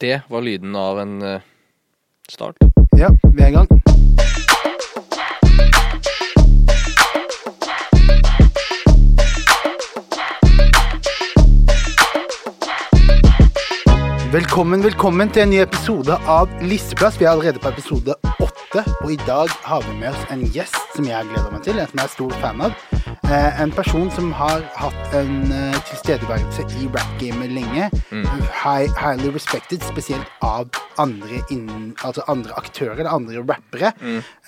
Det var lyden av en eh, start. Ja, vi er i gang. Velkommen, velkommen til en ny episode av Listeplass. Vi er allerede på episode åtte, og i dag har vi med oss en gjest som jeg gleder meg til, en som jeg er stor fan av. Eh, en person som har hatt en eh, tilstedeværelse i rap-gamet lenge. High, highly respected, spesielt av andre, innen, altså andre aktører, eller andre rappere.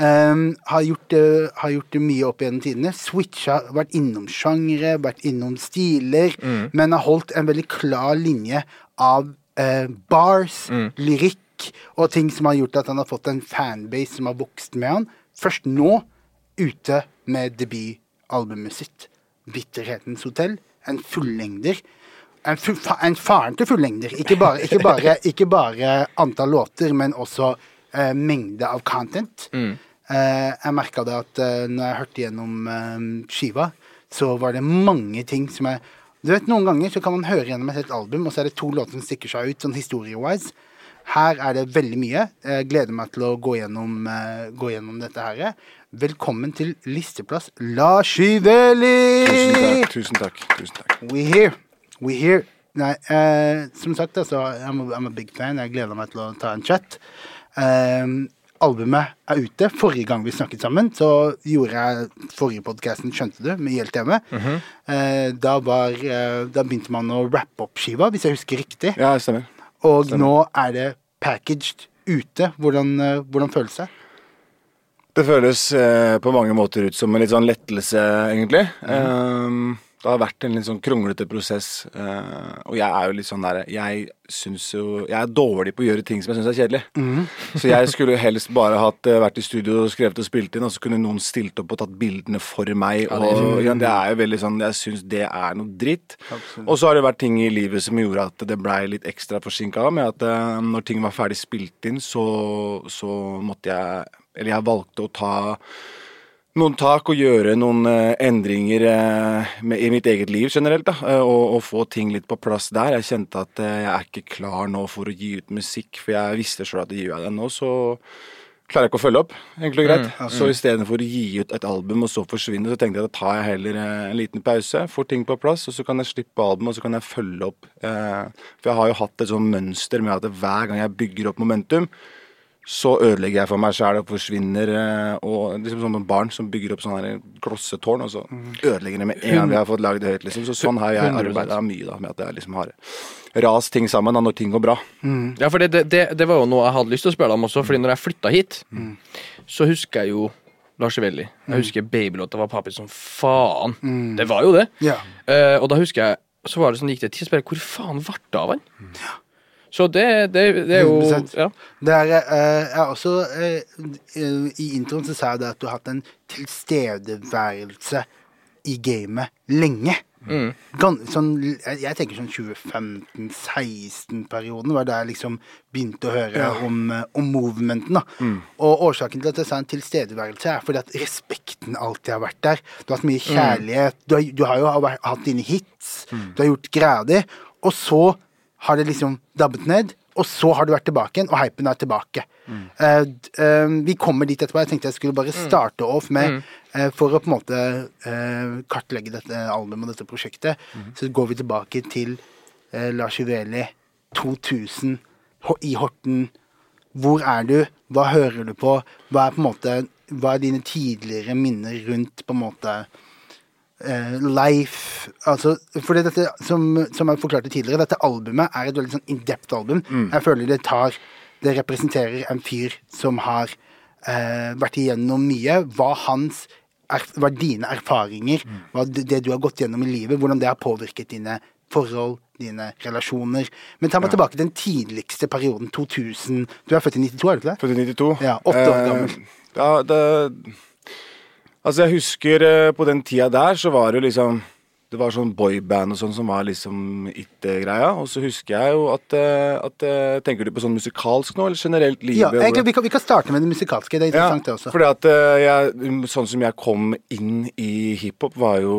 Um, har, gjort, uh, har gjort det mye opp gjennom tidene. Switcha, vært innom sjangere, vært innom stiler, men har holdt en veldig klar linje av uh, bars, lyrikk og ting som har gjort at han har fått en fanbase som har vokst med han. Først nå, ute med debutalbumet sitt, 'Bitterhetens hotell'. En fullengder. En, full, en faren til fullengder. Ikke bare, ikke, bare, ikke bare antall låter, men også eh, mengde av content. Eh, jeg merka det at eh, når jeg hørte gjennom eh, skiva, så var det mange ting som jeg Du vet, Noen ganger så kan man høre gjennom et helt album, og så er det to låter som stikker seg ut, sånn historie-wise. Her er det veldig mye. Jeg gleder meg til å gå gjennom, eh, gå gjennom dette her. Velkommen til listeplass Lars Iveli! Tusen tusen takk, tusen takk. We here. We here. Nei, eh, som sagt, altså, I'm a, I'm a big fan. Jeg gleder meg til å ta en chat. Um, albumet er ute. Forrige gang vi snakket sammen, så gjorde jeg forrige podkasten, skjønte du, med ILTV. eh, da, var, eh, da begynte man å rappe opp skiva, hvis jeg husker riktig. Ja, stemmer. Og nå er det packaged ute. Hvordan, eh, hvordan føles det? Det føles eh, på mange måter ut som en litt sånn lettelse, egentlig. Eh, det har vært en litt sånn kronglete prosess, eh, og jeg er jo litt sånn der Jeg syns jo Jeg er dårlig på å gjøre ting som jeg syns er kjedelig. Så jeg skulle jo helst bare hatt eh, vært i studio og skrevet og spilt inn, og så kunne noen stilt opp og tatt bildene for meg. og ja, Det er jo veldig sånn Jeg syns det er noe dritt. Og så har det vært ting i livet som gjorde at det blei litt ekstra forsinka med at eh, når ting var ferdig spilt inn, så, så måtte jeg Eller jeg valgte å ta noen tak og gjøre noen eh, endringer eh, i mitt eget liv generelt. da, eh, og, og få ting litt på plass der. Jeg kjente at jeg er ikke klar nå for å gi ut musikk, for jeg visste sjøl at gjør jeg det nå, så klarer jeg ikke å følge opp. enkelt og greit. Så istedenfor å gi ut et album og så forsvinne, så tenkte jeg da tar jeg heller en liten pause, får ting på plass, og så kan jeg slippe album, og så kan jeg følge opp. For jeg har jo hatt et sånt mønster med at hver gang jeg bygger opp momentum, så ødelegger jeg for meg sjæl og forsvinner. eh, Og liksom som barn som bygger opp sånne her klossetårn, og så ødelegger det med en gang vi har fått lagd det høyt. liksom. Så sånn har jeg 100%. arbeida mye, da, med at jeg liksom har rast ting sammen da, når ting går bra. Ja, for det, det, det var jo noe jeg hadde lyst til å spørre deg om også, fordi når jeg flytta hit, så husker jeg jo Lars Velli. Jeg husker babylåta var papi som faen. Det var jo det. Yeah. Uh, og da husker jeg Så var det sånn gikk det et tidsspill, Hvor faen ble det av han? Så det, det, det er jo 100%. ja. Det er, eh, jeg også eh, eh, I introen så sa jeg det at du har hatt en tilstedeværelse i gamet lenge. Mm. sånn, jeg, tenker sånn 2015-16-perioden var da jeg liksom begynte å høre om, eh, om movementen. da. Og årsaken til at jeg sa en tilstedeværelse, er fordi at respekten alltid har vært der. Du har hatt mye kjærlighet. Du, har, du har jo hatt dine hits. Du har gjort greia di. Og så har det liksom dabbet ned, og så har du vært tilbake igjen, og hypen er tilbake. Mm. Uh, uh, vi kommer dit etterpå. Jeg tenkte jeg skulle bare starte off med uh, For å på en måte kartlegge dette albumet og dette prosjektet, så går vi tilbake til Lars Juveli 2000 i Horten. Hvor er du? Hva hører du på? Hva er på en måte Hva er dine tidligere minner rundt på en måte life altså, For dette, som, som jeg forklarte tidligere, dette albumet er et veldig sånn in-depth album. Jeg føler det tar Det representerer en fyr som har eh, vært igjennom mye. Hva hans er, hva dine erfaringer, hva det, du har gått gjennom i livet, hvordan det har påvirket dine forhold, dine relasjoner. Men ta meg tilbake til den tidligste perioden, 2000 Du er født i 92, er du ikke det? Født i 92. Ja, åtte år gammel. Eh, ja, det Altså, jeg husker eh, på den tida der, så var det jo liksom Det var sånn boyband og sånn som var liksom it-greia. Og så husker jeg jo at, eh, at eh, Tenker du på sånn musikalsk nå, eller generelt livet? Ja, egentlig, vi, kan, vi kan starte med det musikalske. Det er interessant, det også. Fordi at jeg, Sånn som jeg kom inn i hiphop, var jo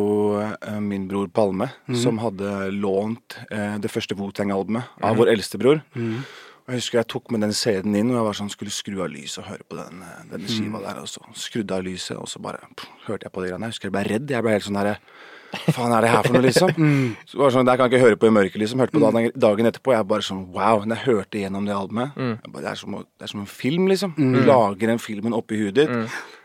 min bror Palme, mm. som hadde lånt det første Wu-Tang-albumet av mm. vår eldste bror. Og Jeg husker jeg tok med den CD-en inn, og jeg var sånn, skulle skru av lyset og høre på den, eh, denne skiva der. Og så skrudde av lyset, og så bare pff, hørte jeg på de greiene. Jeg husker jeg ble redd. Jeg ble helt sånn herre Faen, er det her for noe, liksom? Så det var sånn, Det kan jeg ikke høre på i mørket, liksom. Hørte på dagen, dagen etterpå. Jeg bare sånn Wow. Når jeg hørte gjennom det albumet jeg bare, det, er som, det er som en film, liksom. Du lager den filmen oppi huet ditt.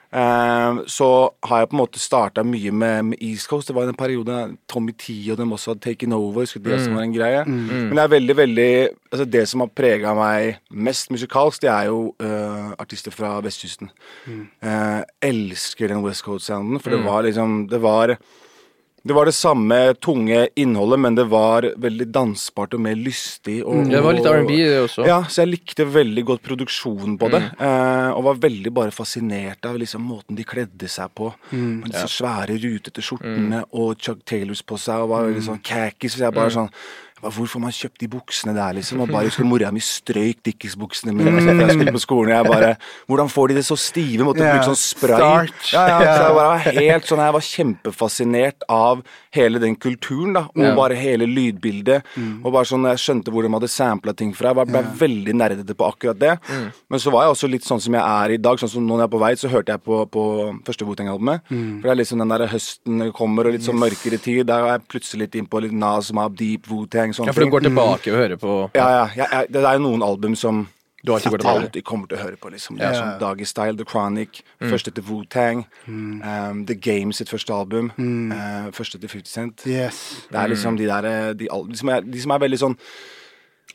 Eh, så har jeg på en måte starta mye med, med East Coast. Det var en periode Tommy T og dem også hadde taken over. Det som var en greie. Men det er veldig, veldig altså Det som har prega meg mest musikalsk, det er jo uh, artister fra vestkysten. Eh, elsker den West Coast-sounden, for det var liksom Det var det var det samme tunge innholdet, men det var veldig dansbart og mer lystig. Og, Det var litt R&B det også. Ja, så jeg likte veldig godt produksjonen på det. eh, og var veldig bare fascinert av liksom måten de kledde seg på. Med disse svære, rutete skjortene og Chuck Taylors på seg, og var veldig sånn khakis. Så jeg bare sånn jeg bare, Hvorfor man kjøpt de buksene der, liksom? Og bare husker Mora mi strøyk Dickies-buksene mine da jeg skulle på skolen. Jeg bare Hvordan får de det så stive? Måtte yeah. bruke sånn spray. starch. Ja, ja, så jeg bare var helt sånn Jeg var kjempefascinert av hele den kulturen, da. Og yeah. bare hele lydbildet. Mm. Og bare sånn Jeg skjønte hvor de hadde sampla ting fra. Jeg ble ble veldig nerdete på akkurat det. Mm. Men så var jeg også litt sånn som jeg er i dag. Sånn som når jeg er på vei, så hørte jeg på, på første Wu-Tang-albumet. Mm. For det er liksom den der høsten kommer, og litt sånn mørkere tid. Der er jeg plutselig litt inn på litt Nas, Mab, Deep, Wu-Tang, sånne Ja, for du går tilbake og hører på Ja, ja. ja, jeg, det er jo noen album som Du alltid ikke alltid kommer til å høre på. liksom Det Ja. sånn Doggy Style, The Chronic, første til Wu-Tang, Mm. um, The Game sitt første album, uh, første til 50 Cent. Yes. Det er liksom de der de, de, som er, de som er veldig sånn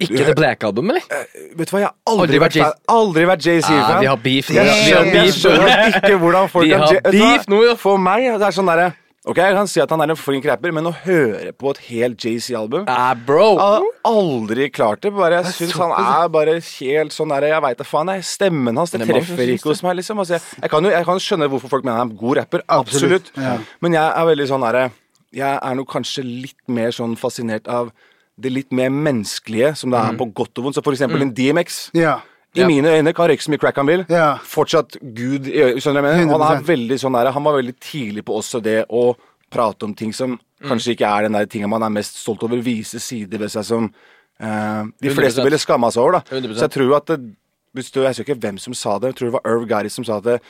Ikke The Black Album, eller? Vet du hva, jeg har aldri, Aldri vært vært, aldri vært Jay-Z-fan. Ah, vi har beef. Jeg. Vi har skjønner, beef. ikke hvordan folk Vi har beef nå, ja. For meg det er sånn derre Ok, jeg kan si at han er en flink rapper, men å høre på et helt Jay-Z-album Ah, bro. Jeg har aldri klart det. Bare jeg syns han er bare helt sånn der Jeg veit da faen. Jeg. Stemmen hans det er treffer ikke hos meg. liksom altså, jeg, jeg, kan jo jeg kan skjønne hvorfor folk mener han er en god rapper. Absolutt, ja. Men jeg er veldig sånn derre Jeg er nok kanskje litt mer sånn fascinert av det litt mer menneskelige som det er på godt og vondt. Så for eksempel en DMX. Ja. I Ja. mine øyne kan røyke så mye crack han vil. Ja. Fortsatt Gud i øy- Skjønner jeg mener? Han, er veldig sånn der, han var veldig tidlig på også det å prate om ting som kanskje ikke er den der tinga man er mest stolt over. Vise sider ved seg som uh, de 100%. fleste ville skamma seg over. da 100%. Så jeg tror at det, Jeg husker ikke hvem som sa det, jeg tror det var Irv Gary som sa det.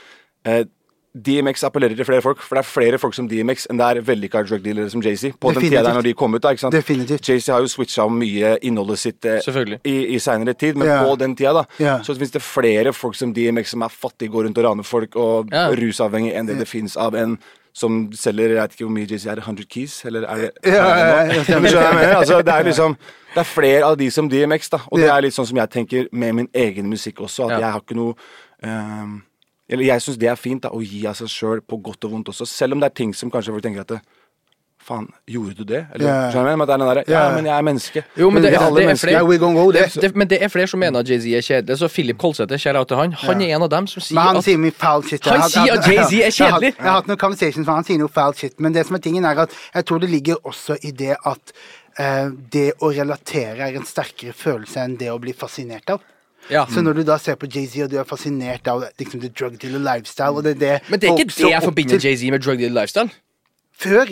Eh, DMX appellerer til flere folk, for det er flere folk som DMX enn det er vellykka drug dealere som Jay-Z. På den tida når de kom ut. da, ikke sant? Definitivt. Jay-Z har jo switcha om mye innholdet sitt eh, Selvfølgelig. i, i seinere tid, men yeah. på den tida da yeah. så fins det flere folk som DMX som er fattige, går rundt og raner folk og yeah. rusavhengig enn det det finnes av en som selger jeg vet ikke hvor mye Jay-Z er, det 100 keys? Eller er det Ja? Altså, det er liksom Det er flere av de som DMX, da. Og det er litt sånn som jeg tenker med min egen musikk også, at jeg har ikke noe ehm, Eller jeg syns det er fint, da, å gi av seg sjøl på godt og vondt også, selv om det er ting som kanskje folk tenker at det, Faen, gjorde du det? Eller, yeah. skjønner du hva jeg mener? Men at det er den der? Ja, men jeg er menneske. Jo, men det, er det, det er flere Yeah, go det, det, Men det er flere som mener at Jay-Z er kjedelig. Så Philip Kolsæter, kjære til han, han er en av dem som sier Men han at sier mye foul shit. Han sier at Jay-Z er Jeg har, kjedelig. jeg har hatt noen conversations med han, han sier noe foul shit. Men det som er tingen er at jeg tror det ligger også i det at eh, det å relatere er en sterkere følelse enn det å bli fascinert av. ja. Så når du da ser på Jay-Z og du er fascinert av liksom, the drug dealer lifestyle og det det Men det er ikke det jeg forbinder til- Jay-Z med drug dealer lifestyle. Før,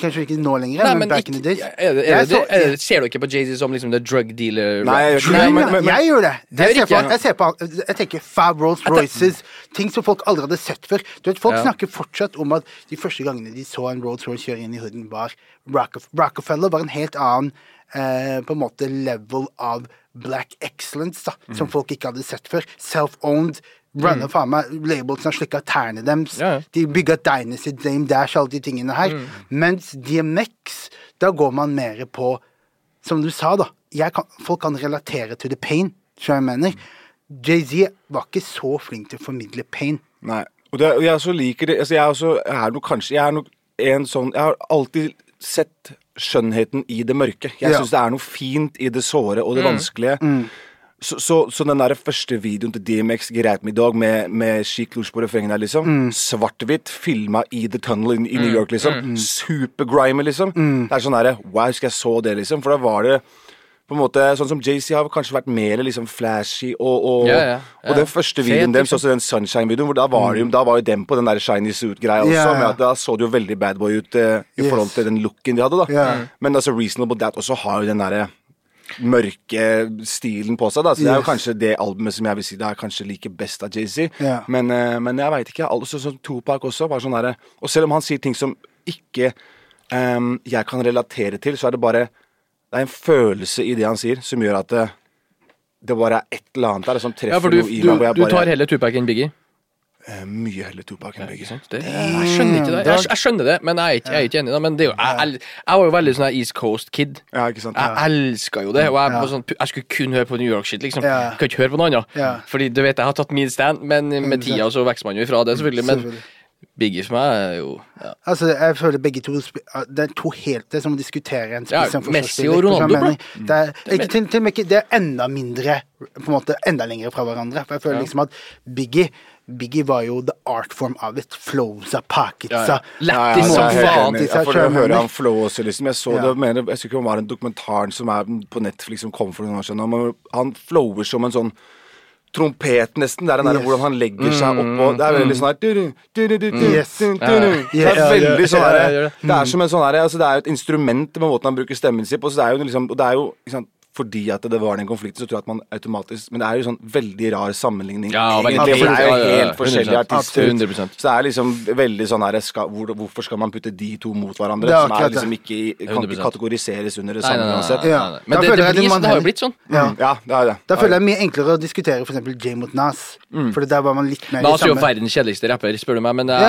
kanskje ikke nå lenger, Nei, men, men back in the days. er det, er det, er det, ser du ikke på Jay-Z som liksom the drug dealer? Nei, jeg gjør ikke Nei, det. men, Men, jeg gjør det. Det Jeg ser, ikke på, jeg. ser på Jeg tenker Fab Rolls Royces, ting som folk aldri hadde sett før. Du vet, Folk Ja. snakker fortsatt om at de første gangene de så en Rolls Royce kjøre inn i hooden, var Rockefe- Rockefeller var en helt annen eh, på en måte level av black excellence da, Mm. som folk ikke hadde sett før. Self-owned. Runner faen meg labelsen har slikka tærne deres. Ja. De bygga Dynasty, Dame Dash, alle de tingene her. Mm. Mens DMX, da går man mer på Som du sa, da. Kan, folk kan relatere to the pain, som jeg mener. Jay-Z var ikke så flink til å formidle pain. Nei. Og, det, og jeg også liker det altså Jeg er, også, jeg er nok kanskje Jeg er nok en sånn Jeg har alltid sett skjønnheten i det mørke. Jeg Ja. syns det er noe fint i det såre og det vanskelige. Så, så, så den der første videoen til DMX, Greit med i dag, med, med Chic på refrenget der, liksom. Svart-hvitt, filma i The Tunnel i, i New York, liksom. Super-grimy, liksom. Det er sånn derre Wow, husker jeg så det, liksom. For da var det på en måte, Sånn som JC har kanskje vært mer liksom flashy, og, og, Ja, ja, ja. og den første videoen deres, også den Sunshine-videoen, hvor da var, mm. jo, da var jo dem på den der shiny suit-greia også. Ja. Med at da så det jo veldig bad boy ut eh, i Yes. forhold til den looken de hadde, da. Yeah. Men altså Reasonable Doubt også har jo den derre mørke stilen på seg. Da. Så det er jo kanskje det albumet som jeg vil si det er kanskje like best av Jay-Z. Men, eh, men jeg veit ikke. Altså, så Tupac også var sånn derre Og selv om han sier ting som ikke um, jeg kan relatere til, så er det bare Det er en følelse i det han sier, som gjør at det, det bare er et eller annet der som treffer Ja, for du, noe i meg. hvor jeg du bare, tar heller Tupac enn Biggie? eh, Mye heller Tupac enn Biggie. Det, jeg skjønner ikke det. Jeg, jeg skjønner det, men jeg er ikke, jeg er ikke enig. Da. Men det er jo, jeg, jeg, var jo veldig sånn East Coast-kid. Ja, ikke sant? Jeg elska jo det. Og jeg, sånn, jeg skulle kun høre på New York-shit. liksom. Jeg kan ikke høre på noe annet. Fordi du vet, jeg har tatt min stand, men med tida så vokser man jo ifra det, selvfølgelig. Men. Biggie for meg er jo ja. Altså, jeg føler begge to Det er to helt Det er som å diskutere en Ja, spiss og Messi og Ronaldo, jeg bro. Det er, ikke, til, til ikke, det er enda mindre På en måte enda lengre fra hverandre. For jeg føler liksom at Biggie Biggie var jo the art form av it. Flowsa. Ja, ja. Ja, Lættis som jeg faen. for det å høre han flow også, liksom. Jeg så Ja. det, mener, jeg husker ikke om det var en dokumentaren som er på Netflix som kom for noen år siden. Han flower som en sånn trompet, nesten. Det er den der Yes. hvordan han legger seg oppå Det er veldig sånn her Yes. Det er veldig sånn her. Det er som en sånn her altså Det er jo et instrument med måten han bruker stemmen sin på. Så det er jo liksom Og det er jo sant, fordi at det var den konflikten, så tror jeg at man automatisk Men det er jo sånn veldig rar sammenligning. Ja, egentlig, for det er jo helt forskjellige 100%. artister. 100%. Så det er liksom veldig sånn her skal, hvor, Hvorfor skal man putte de to mot hverandre? Det er som er liksom ikke kan ikke kategoriseres under det samme uansett. Ja. Men det, det, blir, det har jo blitt sånn. Ja. Ja, det er det. Da føler jeg det er mye enklere å diskutere f.eks. Jay mot Nas. For der var man litt mer i Nas er jo verdens kjedeligste rapper, spør du meg. Men, det-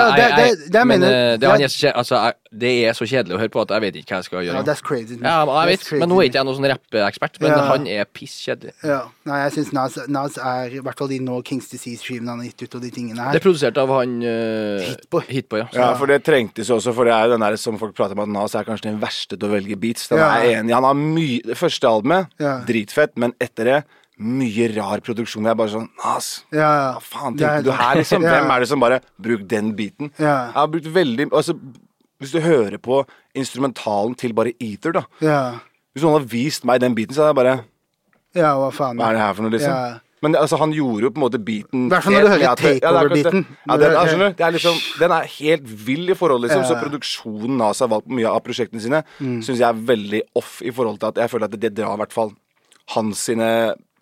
er så kjedelig å høre på at jeg vet ikke hva jeg skal gjøre. Ja, that's crazy. Ja, men jeg That's vet, men nå er ikke jeg noen sånn rappeekspert, men Ja. han er pisskjedelig. Ja. Nei, jeg syns Nas, Nas er I hvert fall de nå Kings Disease-skivene han har gitt ut, og de tingene her. Det er produsert av han uh, Hitboy. Hitboy ja. Ja, for det trengtes også, for det er jo den der som folk prater om at Nas er kanskje den verste til å velge beats. Den Ja. er jeg enig. Han har mye Det første albumet, Ja. dritfett, men etter det mye rar produksjon. Jeg er bare sånn Nas, Ja, ja. hva faen Det er- du her, liksom? Ja. Hvem er det som bare Bruk den beaten. Ja. Jeg har brukt veldig Altså, hvis du hører på instrumentalen til bare Ether, da Ja. Hvis noen hadde vist meg den beaten, så hadde jeg bare ja, hva faen. Hva er det her for noe, liksom? Ja. Men altså, han gjorde jo på en måte beaten Hvert fall når du hører takeover-beaten. ja, det det. Ja, den? Det er liksom, den er helt vill i forhold, liksom. Så produksjonen av seg valgt på mye av prosjektene sine, Mm. syns jeg er veldig off i forhold til at jeg føler at det drar i hvert fall hans sine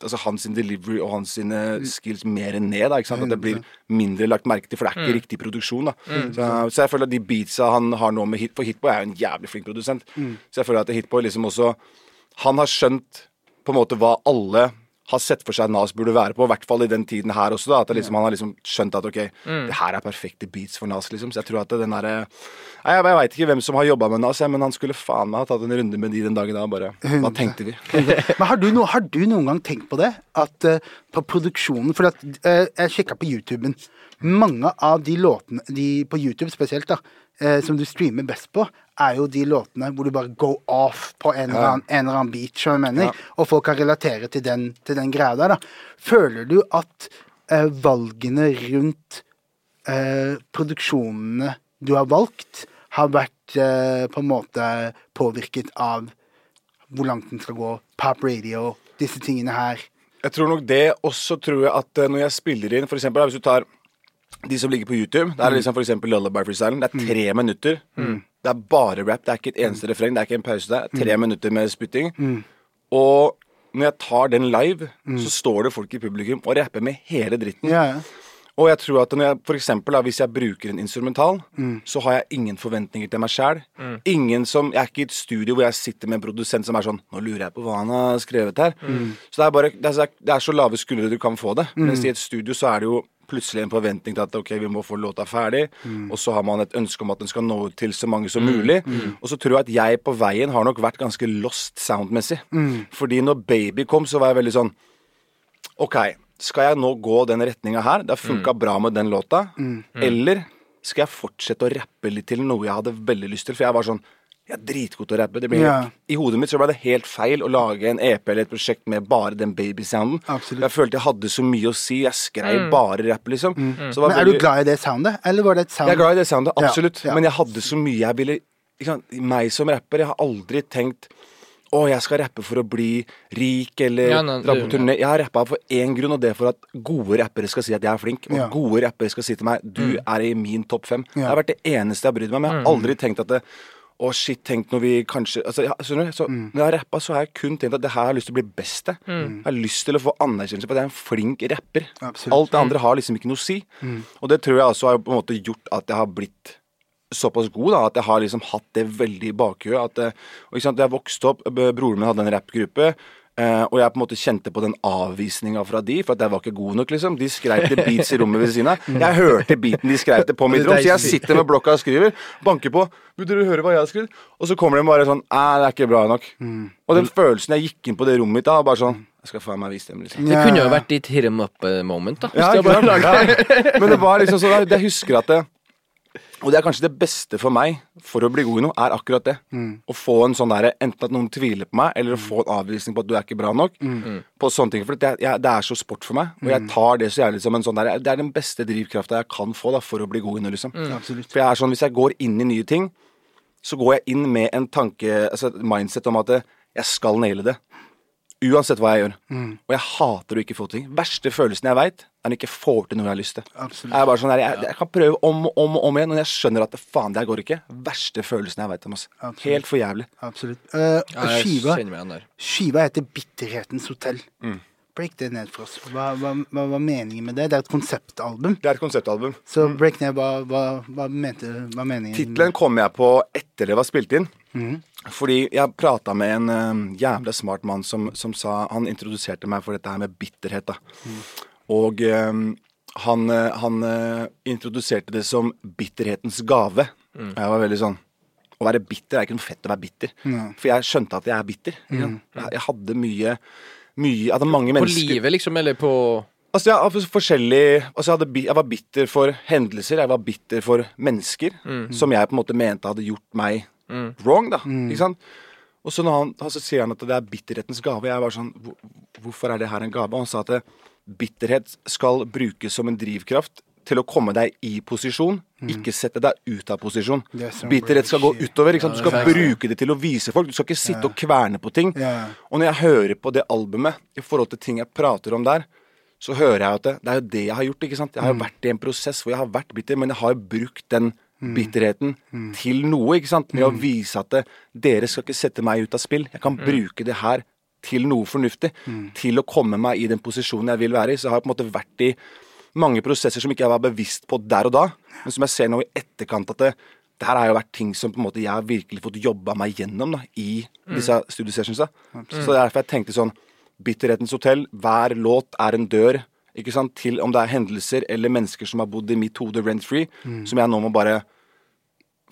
Altså hans sin delivery og hans sine Mm. skills mer ned. Da, ikke sant? At det blir mindre lagt merke til, for det er ikke riktig produksjon. Da. Så, så jeg føler at de beatsa han har nå med Hit For Hitboy er jo en jævlig flink produsent. Så jeg føler at Hitboy liksom også Han har skjønt på en måte hva alle har sett for seg Nas burde være på, i hvert fall i den tiden her også. da, at liksom, Han har liksom skjønt at ok, det her er perfekte beats for Nas. liksom, Så jeg tror at den derre Jeg, jeg veit ikke hvem som har jobba med Nas, men han skulle faen meg ha tatt en runde med de den dagen da. bare, Hva tenkte vi? Men har du, no, har du noen gang tenkt på det? At uh, på produksjonen For at, uh, jeg sjekka på YouTuben. Mange av de låtene de, på YouTube spesielt, da, eh, som du streamer best på, er jo de låtene hvor du bare go off på en, eller, annen, en eller annen beat, som jeg mener, Ja. og folk kan relatere til den, til den greia der. da. Føler du at eh, valgene rundt eh, produksjonene du har valgt, har vært eh, på en måte påvirket av hvor langt den skal gå, pop radio, disse tingene her. Jeg tror nok det. Også tror jeg at eh, når jeg spiller inn, for eksempel, hvis du tar de som ligger på YouTube, Det er liksom for eksempel Lullaby Freestylen. Det er tre minutter. Det er bare rap. Det er ikke et eneste refreng. Det er ikke en pause Det er Tre minutter med spytting. Og når jeg tar den live, så står det folk i publikum og rapper med hele dritten. Ja, ja. Og jeg tror at når jeg, for eksempel, da, hvis jeg bruker en instrumental, så har jeg ingen forventninger til meg sjæl. Ingen som Jeg er ikke i et studio hvor jeg sitter med en produsent som er sånn Nå lurer jeg på hva han har skrevet her. Så det er bare det er, det er så lave skuldre du kan få det. Mens i et studio så er det jo plutselig en forventning til at ok, vi må få låta ferdig, og så har man et ønske om at den skal nå ut til så mange som mulig. Og så tror jeg at jeg på veien har nok vært ganske lost soundmessig. Fordi når Baby kom, så var jeg veldig sånn OK, skal jeg nå gå den retninga her? Det har funka bra med den låta. Eller skal jeg fortsette å rappe litt til noe jeg hadde veldig lyst til? For jeg var sånn Jeg er dritgod til å rappe. Det blir Ja. I hodet mitt så ble det helt feil å lage en EP eller et prosjekt med bare den babysounden. Jeg følte jeg hadde så mye å si. Jeg skrev bare rapp, liksom. Så det var Men er du glad i det soundet, eller var det et sound jeg er glad i det soundet, absolutt. ja. Men jeg hadde så mye jeg ville liksom, Meg som rapper, jeg har aldri tenkt å, jeg skal rappe for å bli rik eller Ja, nei, dra på turné. Jeg har rappa for én grunn, og det er for at gode rappere skal si at jeg er flink. Og Ja. gode rappere skal si til meg du er i min topp fem. Det har vært det eneste jeg har brydd meg om. Jeg har aldri tenkt at det, Å, shit, tenk når vi kanskje altså, ja, skjønner du? Så, Når jeg har rappa, så har jeg kun tenkt at det her har jeg lyst til å bli best til. Jeg har lyst til å få anerkjennelse på at jeg er en flink rapper. Absolutt. Alt det andre har liksom ikke noe å si. Og det tror jeg også har på en måte gjort at jeg har blitt såpass god da, at jeg har liksom hatt det veldig i bakhuet. At, eh, og ikke sant, jeg vokste opp, broren min hadde en rappgruppe. Eh, og jeg på en måte kjente på den avvisninga fra de, for at jeg var ikke god nok, liksom. De skrev til beats i rommet ved siden av. Jeg hørte beaten de skrev til på mitt rom, så jeg sitter med blokka og skriver. Banker på. 'Vil dere høre hva jeg har skrevet?' Og så kommer de bare sånn 'Æ, det er ikke bra nok'. Og den følelsen jeg gikk inn på det rommet mitt da, bare sånn Jeg skal faen meg vise dem, liksom. Det kunne jo vært ditt hit em up-moment, da. Ja, det ja. Men det var liksom sånn Jeg husker at det Og det er kanskje det beste for meg for å bli god i noe, er akkurat det. Å få en sånn derre Enten at noen tviler på meg, eller å få en avvisning på at du er ikke bra nok. På sånne ting For det, jeg, det er så sport for meg, og jeg tar det så jævlig som en sånn der Det er den beste drivkrafta jeg kan få da for å bli god i noe, liksom. Mm. For jeg er sånn, hvis jeg går inn i nye ting, så går jeg inn med en tanke, altså et mindset om at jeg skal naile det. Uansett hva jeg gjør. Og jeg hater å ikke få ting. Verste følelsen jeg veit, er når jeg ikke får til noe jeg har lyst til. Absolutt. Jeg er bare sånn her, jeg, jeg kan prøve om og om, og om igjen, og jeg skjønner at faen, det her går ikke. Verste følelsen jeg veit om. Altså. Helt for jævlig. Absolutt. Uh, ja, skiva, skiva heter 'Bitterhetens hotell'. Mm. Break det ned for oss. Hva, hva, hva var meningen med det? Det er et konseptalbum. Det er et konseptalbum. Så break ned hva, hva, hva mente Hva meningen? Tittelen kom jeg på etter det var spilt inn. Fordi jeg prata med en uh, jævla smart mann som, som sa Han introduserte meg for dette her med bitterhet. da. Og eh, han, eh, han uh, introduserte det som bitterhetens gave. Og jeg var veldig sånn Å være bitter er ikke noe fett å være bitter. For jeg skjønte at jeg er bitter. ikke? Jeg, jeg hadde mye mye, At det er mange På livet, liksom, eller på Altså, jeg, altså jeg, hadde, jeg var bitter for hendelser, jeg var bitter for mennesker, som jeg på en måte mente hadde gjort meg wrong, da. Ikke sant? Og så, når han, så sier han at det er bitterhetens gave. Jeg var sånn Hvorfor er det her en gave? Og han sa at bitterhet skal brukes som en drivkraft til å komme deg i posisjon, ikke sette deg ut av posisjon. Bitterhet skal gå utover. Du skal bruke det til å vise folk. Du skal ikke sitte og kverne på ting. Og når jeg hører på det albumet i forhold til ting jeg prater om der, så hører jeg at det, det er jo det jeg har gjort. ikke sant? Jeg har jo vært i en prosess hvor jeg har vært bitter, men jeg har brukt den bitterheten til noe. ikke sant? Med å vise at det, dere skal ikke sette meg ut av spill. Jeg kan bruke det her til noe fornuftig. Til å komme meg i den posisjonen jeg vil være i. Så jeg har på en måte vært i mange prosesser som ikke jeg var bevisst på der og da, men som jeg ser nå i etterkant at det, det her har jo vært ting som på en måte jeg har virkelig fått jobba meg gjennom da, i disse studiesessionsa. Så det er derfor jeg tenkte sånn Bitterhetens hotell, hver låt er en dør ikke sant, til om det er hendelser eller mennesker som har bodd i mitt hode rent free, som jeg nå må bare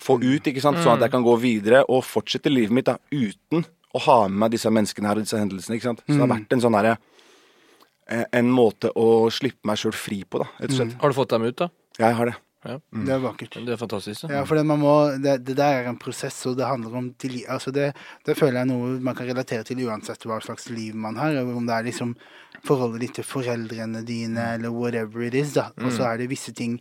få ut, ikke sant, sånn at jeg kan gå videre og fortsette livet mitt da, uten å ha med meg disse menneskene her og disse hendelsene. ikke sant. Så det har vært en sånn derre En måte å slippe meg sjøl fri på, da, rett og slett. Har du fått dem ut, da? Jeg har det. Ja. Det er vakkert. Det er fantastisk. Da. Ja, for det, man må, det, det der er en prosess, og det handler om til, altså det, det føler jeg er noe man kan relatere til uansett hva slags liv man har. Om det er liksom forholdet ditt til foreldrene dine, eller whatever it is. da. Og så er det visse ting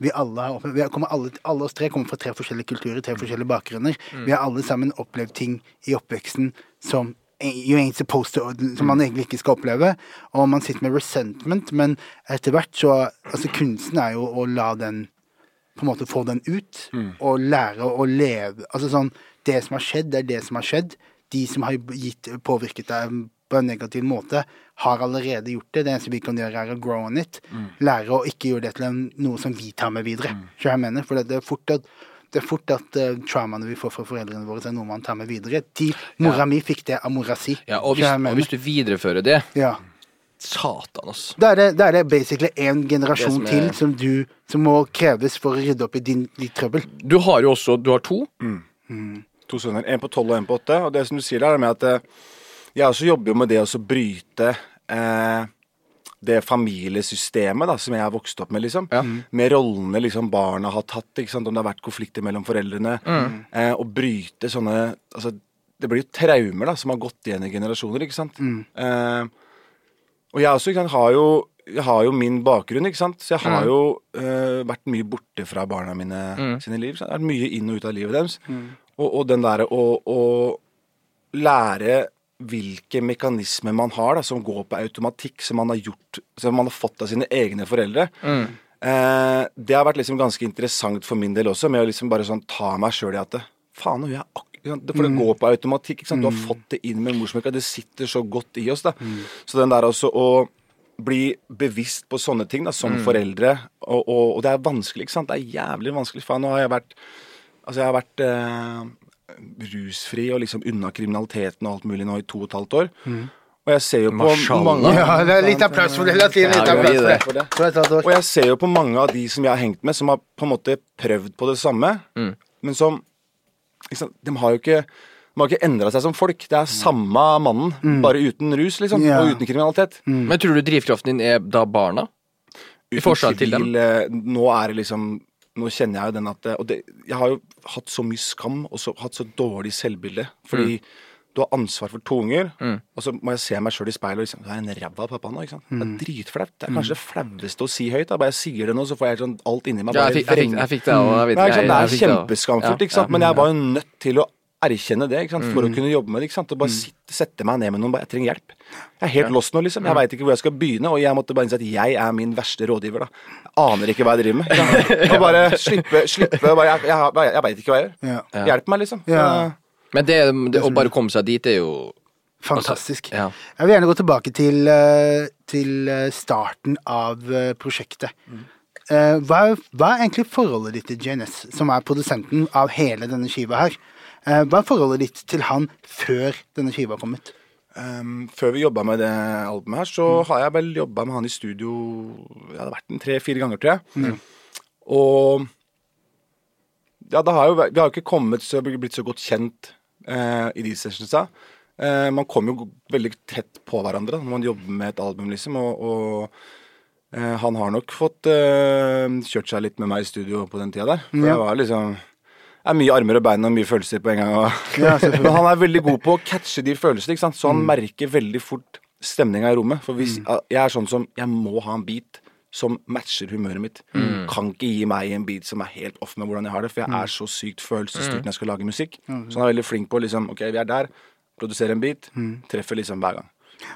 vi alle har opplevd. Vi har- kommer alle, alle oss tre kommer fra tre forskjellige kulturer, tre forskjellige bakgrunner. Vi har alle sammen opplevd ting i oppveksten som you ain't supposed to, som man egentlig ikke skal oppleve. Og man sitter med resentment, men etter hvert så Altså, kunsten er jo å la den på en måte få den ut, og lære å leve Altså sånn Det som har skjedd, det er det som har skjedd. De som har gitt, påvirket deg på en negativ måte, har allerede gjort det. Det eneste vi kan gjøre, er å grow on it. Lære å ikke gjøre det til en, noe som vi tar med videre. Så jeg mener, For det, det er fort at det er fort at uh, traumaene vi får fra foreldrene våre, er noe man tar med videre. De, mora mi fikk det av mora si. Ja, og, hvis, og hvis du viderefører det ja. Satan, ass. Da er det, da er det basically en generasjon som er- til som du som må kreves for å rydde opp i din, ditt trøbbel. Du har jo også Du har to. To sønner. En på tolv og en på åtte. Og det som du sier der, er med at eh, jeg også jobber jo med det å bryte eh, det familiesystemet da, som jeg har vokst opp med, liksom. Med rollene liksom barna har tatt, ikke sant? om det har vært konflikter mellom foreldrene. Eh, og bryte sånne altså, Det blir jo traumer da, som har gått igjen i generasjoner, ikke sant. Eh, og jeg også ikke sant, har jo jeg har jo min bakgrunn, ikke sant? så jeg har jo eh, vært mye borte fra barna mine sine liv. Så jeg har vært mye inn og ut av livet deres. Og, og den derre å, å lære hvilke mekanismer man har da, som går på automatikk, som man har gjort, som man har fått av sine egne foreldre. Eh, det har vært liksom ganske interessant for min del også, med å liksom bare sånn ta meg sjøl i at det, Faen, jeg akkurat? For det går på automatikk. Ikke sant? Du har fått det inn med morsmelka. Det sitter så godt i oss. da. Så den der også å bli bevisst på sånne ting da, som foreldre, og, og, og det er vanskelig, ikke sant. Det er jævlig vanskelig. Faen, nå har jeg vært Altså, jeg har vært eh, rusfri og liksom unna kriminaliteten og alt mulig nå i to og et halvt år. Og jeg ser jo på Marshall. mange Ja, det er litt applaus for det. La oss litt applaus for det. For et halvt år. Og jeg ser jo på mange av de som jeg har hengt med, som har på en måte prøvd på det samme, men som liksom, De har jo ikke de har ikke endra seg som folk. Det er samme mannen, bare uten rus, liksom. yeah. Og uten kriminalitet. Men tror du drivkraften din er da barna? I Uten forskjell til dem? eh, Nå er det liksom Nå kjenner jeg jo den at Og det, jeg har jo hatt så mye skam og så, hatt så dårlig selvbilde. Fordi du har ansvar for to unger, og så må jeg se meg sjøl i speilet og liksom Du er en ræva pappa nå, ikke sant. Det er dritflaut. Det er kanskje det flaueste å si høyt. Da. Bare jeg sier det nå, så får jeg sånn alt inni meg Ja, jeg fikk, jeg fikk, jeg fikk det òg. Jeg- Det er kjempeskamfullt, Ja, ikke sant? men jeg var jo nødt til å erkjenne det ikke sant? for å kunne jobbe med det. ikke sant? Og bare Mm. sitte, sette meg ned med noen bare, Jeg trenger hjelp. Jeg er helt lost nå, liksom. Jeg veit ikke hvor jeg skal begynne, og jeg måtte bare innse at jeg er min verste rådgiver. da. Jeg aner ikke hva jeg driver med. Og bare slippe, slippe bare, Jeg, jeg, jeg, veit ikke hva jeg gjør. Ja. Hjelp meg, liksom. Ja. Men det, det, å bare komme seg dit er jo Fantastisk. ja. Jeg vil gjerne gå tilbake til, eh, til eh, starten av eh, prosjektet. Mm. Hva er, hva er egentlig forholdet ditt til JNS, som er produsenten av hele denne skiva her? Eh, Hva er forholdet ditt til han før denne skiva kom ut? Um, før vi jobba med det albumet her, så har jeg vel jobba med han i studio Det hadde vært en tre-fire ganger, tror jeg. Og ja, det har jo, vi har jo ikke kommet så, blitt så godt kjent eh, i de sessionsa. Eh, man kommer jo veldig tett på hverandre da, når man jobber med et album, liksom. Og, og eh, han har nok fått eh, kjørt seg litt med meg i studio på den tida der. For mm. jeg var liksom er mye armer og bein og mye følelser på en gang. Og, Ja, men han er veldig god på å catche de følelsene, ikke sant? så han merker veldig fort stemninga i rommet. For hvis jeg er sånn som Jeg må ha en beat som matcher humøret mitt. Kan ikke gi meg en beat som er helt off med hvordan jeg har det, for jeg er så sykt følelsesstyrt når jeg skal lage musikk. Så han er veldig flink på liksom Ok, vi er der, produserer en beat, treffer liksom hver gang.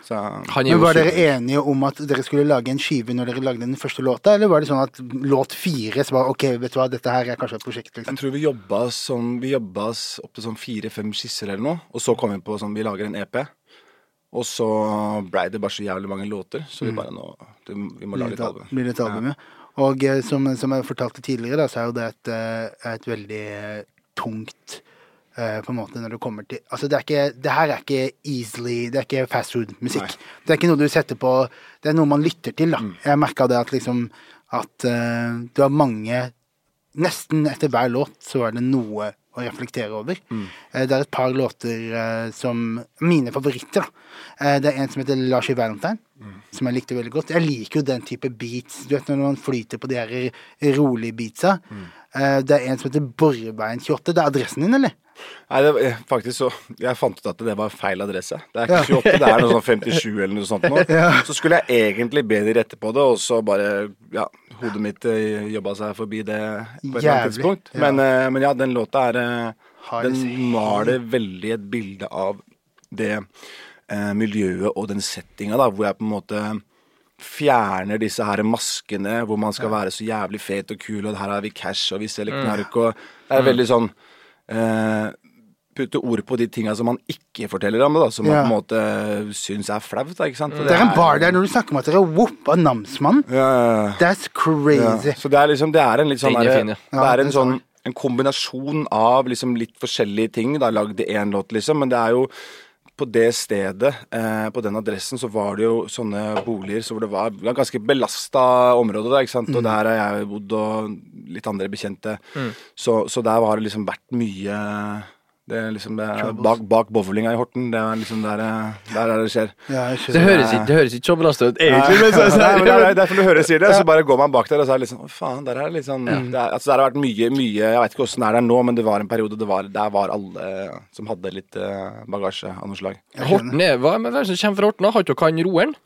Så Han Men Var dere enige om at dere skulle lage en skive når dere lagde den første låta, eller var det sånn at låt fire så var ok, vet du hva, dette her er kanskje et prosjekt, liksom? Jeg tror vi jobba sånn Vi jobba opp til sånn fire-fem skisser eller noe, og så kom vi på sånn Vi lager en EP. Og så blei det bare så jævlig mange låter, så vi bare nå det, Vi må lage et album. blir det et album, ja. Og eh, som, som jeg fortalte tidligere, da, så er jo det et, eh, et veldig eh, tungt på en måte når det kommer til Altså det er ikke Det her er ikke easily Det er ikke fast food-musikk. Det er ikke noe du setter på Det er noe man lytter til, da. Jeg merka det at liksom At uh, du har mange Nesten etter hver låt så er det noe å reflektere over. Eh, det er et par låter uh, som Mine favoritter, da. Eh, det er en som heter Larsie Valentine, som jeg likte veldig godt. Jeg liker jo den type beats. Du vet når man flyter på de her rolige beatsa. Mm. det er en som heter Borreveien 28. Det er adressen din, eller? Nei, det, var- faktisk så Jeg fant ut at det var feil adresse. Det er ikke 28, det er noe sånn 57 eller noe sånt nå. Så skulle jeg egentlig be de rette på det, og så bare Ja, hodet mitt eh, jobba seg forbi det på et eller annet tidspunkt. ja. Men, eh, men ja, den låta er eh, Den maler veldig et bilde av det eh, miljøet og den settinga, da, hvor jeg på en måte fjerner disse her maskene hvor man skal være så jævlig fet og kul, og her har vi cash, og vi selger knark, og Det er veldig sånn eh, Putte ord på de tinga som man ikke forteller om, da, som man Ja. på en måte syns er flaut. ikke sant? Det, Det er en bar der når du snakker om at dere er namsmannen. ja, ja. That's Ja, crazy. så det er liksom Det er en litt sånn er ja. Det er en sånn en kombinasjon av liksom litt forskjellige ting. Da lagd én låt, liksom. Men det er jo på det stedet, eh, på den adressen, så var det jo sånne boliger så hvor det var, ganske belasta område. Da, ikke sant? Mm. Og der har jeg bodd, og litt andre bekjente. Så, så der har det liksom vært mye det er liksom det er bak, bak bowlinga i Horten. Det er liksom der, eh, der er det skjer. Ja, Det høres ikke, det høres ikke så belasta ut, egentlig. Men så, så, Nei, men det er derfor du hører sier det, så bare går man bak der, og så er det sånn Å, faen, der er det litt sånn det er, Altså, der har vært mye, mye Jeg vet ikke åssen det er der nå, men det var en periode det var, der var alle som hadde litt eh, bagasje av noe slag. Horten er Hva men hvem er det som kommer fra Horten? da? Har ikke dere han Roeren?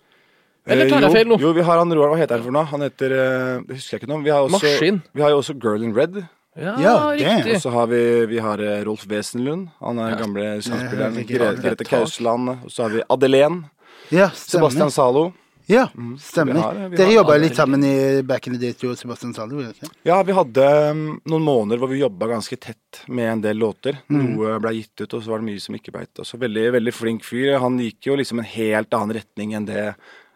Eller tar jeg Eh, feil nå? Jo, vi har han Roar, hva heter han for noe? Han heter eh, Det husker jeg ikke nå. Vi har også, Maskin. Vi har jo også Girl in Red. Ja, Ja, det riktig. Og så har vi, vi har eh, Rolf Wesenlund. Han er gamle skuespilleren. det er Gre. Grete Kausland. Og så har vi Adelén. Ja. Sebastian Zalo. Ja, vi stemmer. har- vi Dere jobba litt sammen i back in the Day og Sebastian Zalo? Ja, vi hadde um, noen måneder hvor vi jobba ganske tett med en del låter. Noe ble gitt ut, og så var det mye som ikke ble gitt. Også veldig, veldig flink fyr. Han gikk jo liksom en helt annen retning enn det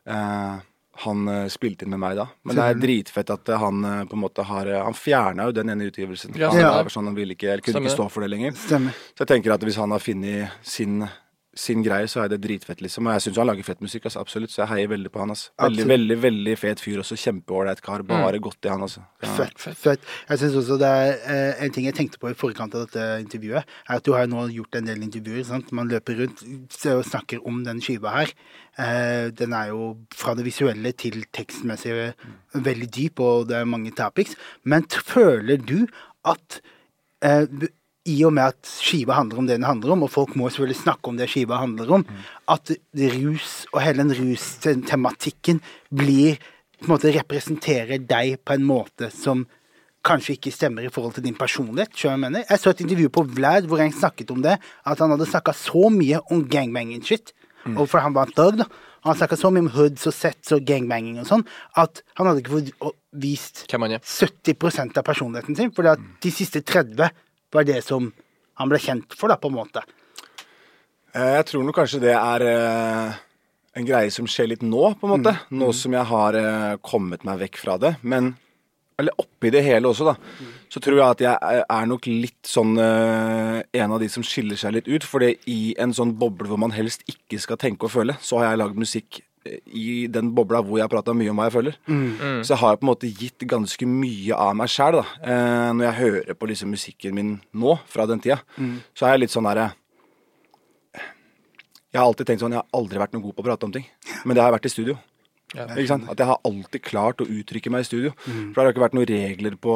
eh, han eh, spilte inn med meg da. Men det er dritfett at eh, han eh, på en måte har Han fjerna jo den ene utgivelsen. Ja, han, ja. sånn, han ville ikke, eller kunne Stemmer ikke stå for det lenger. Stemmer. Så jeg tenker at hvis han har funnet sin, sin greie, så er det dritfett, liksom. Og jeg syns han lager fett musikk, altså, absolutt. Så jeg heier veldig på han. Altså. Veldig, veldig veldig fet fyr også. Kjempeålreit kar. Bare godt i han, altså. Ja. Fett. fett. Jeg synes også det er eh, En ting jeg tenkte på i forkant av dette intervjuet, er at du har nå gjort en del intervjuer. Sant? Man løper rundt og snakker om den skiva her. Eh, den er jo fra det visuelle til tekstmessig veldig dyp, og det er mange topics. Men føler du at eh, i og med at skiva handler om det den handler om, og folk må selvfølgelig snakke om det skiva handler om, at rus og hele den rustematikken blir på en måte representerer deg på en måte som kanskje ikke stemmer i forhold til din personlighet. Jeg mener. Jeg så et intervju på Vlad hvor han snakket om det, at han hadde snakka så mye om gangbanging shit. Og for han var en thug, da. Han snakka så mye om hoods og sets og gangbanging og sånn, at han hadde ikke fått vist Hvem han er. 70 av personligheten sin, fordi at de siste 30 var det som han ble kjent for, da, på en måte. Eh, Jeg tror nok kanskje det er eh, en greie som skjer litt nå, på en måte. Nå som jeg har eh, kommet meg vekk fra det. Men eller oppi det hele også, da. Så tror jeg at jeg er- nok litt sånn en av de som skiller seg litt ut. For i en sånn boble hvor man helst ikke skal tenke og føle, så har jeg lagd musikk i den bobla hvor jeg har prata mye om hva jeg føler. Så jeg har på en måte gitt ganske mye av meg sjæl. Eh, når jeg hører på liksom musikken min nå, fra den tida, så er jeg litt sånn derre jeg har alltid tenkt sånn, jeg har aldri vært noe god på å prate om ting. Men det har jeg vært i studio. Ja. At jeg har alltid klart å uttrykke meg i studio. For det har ikke vært noen regler på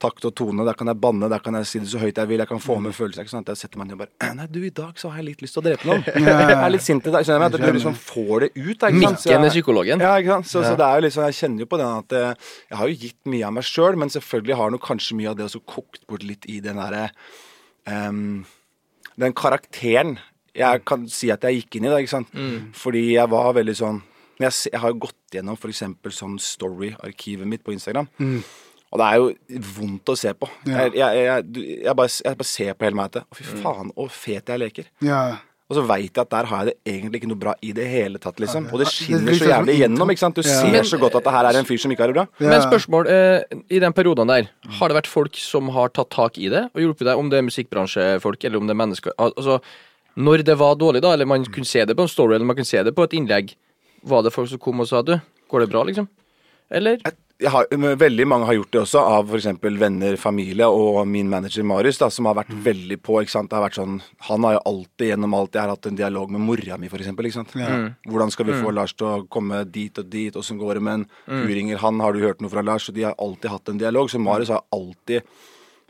takt og tone. Der kan jeg banne, der kan jeg si det så høyt jeg vil. Jeg kan få med følelser. Ikke sant? Jeg setter meg ned og bare Nei, du, i dag så har jeg litt lyst til å drepe noen. Jeg er litt sint i dag. Skjønner du? At du liksom får det ut. Ikke sant? Mikken er psykologen. ja, ikke sant? Så, så det er jo liksom, jeg kjenner jo på den at eh, jeg har jo gitt mye av meg sjøl, men selvfølgelig har nok kanskje mye av det også kokt bort litt i den derre um, Den karakteren jeg kan si at jeg gikk inn i, da, ikke sant. Fordi jeg var veldig sånn jeg, jeg har gått gjennom f.eks. sånn story-arkivet mitt på Instagram. Og det er jo vondt å se på. Jeg, jeg, jeg, jeg, bare, jeg bare ser på hele meg etter. Å, fy faen, så fet jeg leker. Ja. Og så veit jeg at der har jeg det egentlig ikke noe bra i det hele tatt, liksom. Og det skinner så jævlig gjennom, ikke sant. Du Ja. ser Men- så godt at det her er en fyr som ikke har det bra. Ja. Men spørsmål, eh, i den perioden der, har det vært folk som har tatt tak i det og hjulpet deg, om det er musikkbransjefolk eller om det er mennesker Altså, når det var dårlig, da, eller man kunne se det på en story eller man kunne se det på et innlegg, var det folk som kom og sa du, går det bra, liksom? Eller? Jeg har, veldig mange har gjort det også, av f.eks. venner, familie og min manager Marius, da, som har vært veldig på. ikke sant? Det har vært sånn, Han har jo alltid gjennom alt jeg har hatt en dialog med mora mi, f.eks. Mm. Hvordan skal vi få Lars til å komme dit og dit, åssen går det med en mm. ringer han, har du hørt noe fra Lars? Og de har alltid hatt en dialog. Så Marius har alltid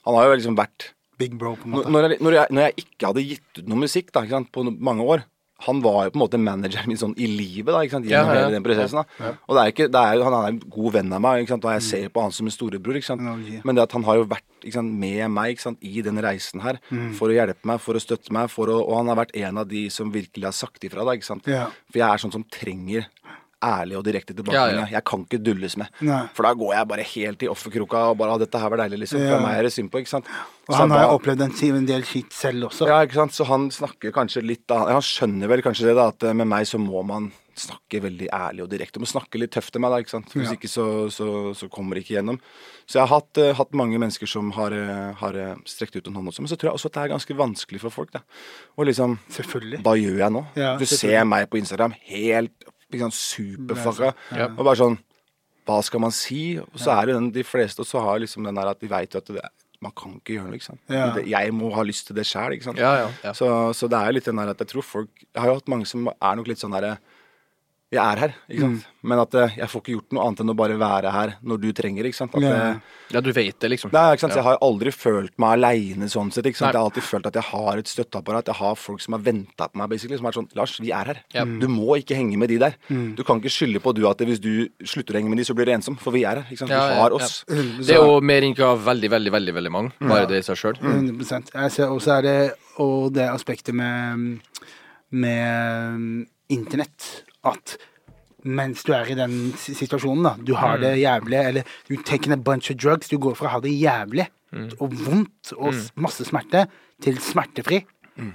Han har jo liksom vært Big bro, på en måte. når, jeg, når, jeg, når jeg ikke hadde gitt ut noe musikk da, ikke sant, på mange år Han var jo på en måte manageren min sånn i livet da, ikke sant, gjennom ja, ja. hele den prosessen. da. Og det er ikke, det er, Han er en god venn av meg, ikke sant, og jeg ser på han som en storebror. ikke sant. Ja, ja. Men det at han har jo vært ikke sant, med meg ikke sant, i den reisen her for å hjelpe meg, for å støtte meg, for å, og han har vært en av de som virkelig har sagt ifra. da, ikke sant. Ja. For jeg er sånn som trenger ærlig og direkte tilbakemeldinger. Ja, ja. Jeg kan ikke dulles med. Nei. For da går jeg bare helt i offerkroka og bare 'Dette her var deilig', liksom. Ja. For meg er det synd på, ikke sant. Og han har jo opplevd en, en del skitt selv også. ja, ikke sant? Så han snakker kanskje litt da Han skjønner vel kanskje det, da, at eh, med meg så må man snakke veldig ærlig og direkte. Du må snakke litt tøft til meg, da, ikke sant. Hvis Ja. ikke så, så, så kommer det ikke gjennom. Så jeg har hatt, uh, hatt mange mennesker som har, eh, har strekt ut en hånd også. Men så tror jeg også at det er ganske vanskelig for folk, da. Og liksom Selvfølgelig. Hva gjør jeg nå? Ja, du ser meg på Instagram helt liksom, superfucka. Ja. Og bare sånn Hva skal man si? Og så er det den, de fleste også har liksom den der at de veit at det, man kan ikke gjøre noe, ikke sant. Ja. Det, jeg må ha lyst til det sjæl, ikke sant. Ja. Så, så det er litt den der at jeg tror folk Jeg har jo hatt mange som er nok litt sånn derre Jeg er her, ikke sant. Men at eh, jeg får ikke gjort noe annet enn å bare være her når du trenger, ikke sant. At, Ja. eh, ja, du vet det, liksom. Nei, ikke sant? Ja. jeg har aldri følt meg aleine sånn sett. ikke sant? Nei. Jeg har alltid følt at jeg har et støtteapparat. Jeg har folk som har venta på meg, basically. Som er sånn Lars, vi er her. Ja. Du må ikke henge med de der. Du kan ikke skylde på du at hvis du slutter å henge med de, så blir du ensom. For vi er her. ikke sant? Ja, Vi har ja. oss. Det er jo mer av veldig, veldig, veldig veldig mange. Bare det i seg sjøl. 100 så ser er det Og det aspektet med Med internett at mens du er i den situasjonen. da. Du har det jævlig, eller du taking a bunch of drugs. Du går fra å ha det jævlig og vondt og s- masse smerte til smertefri.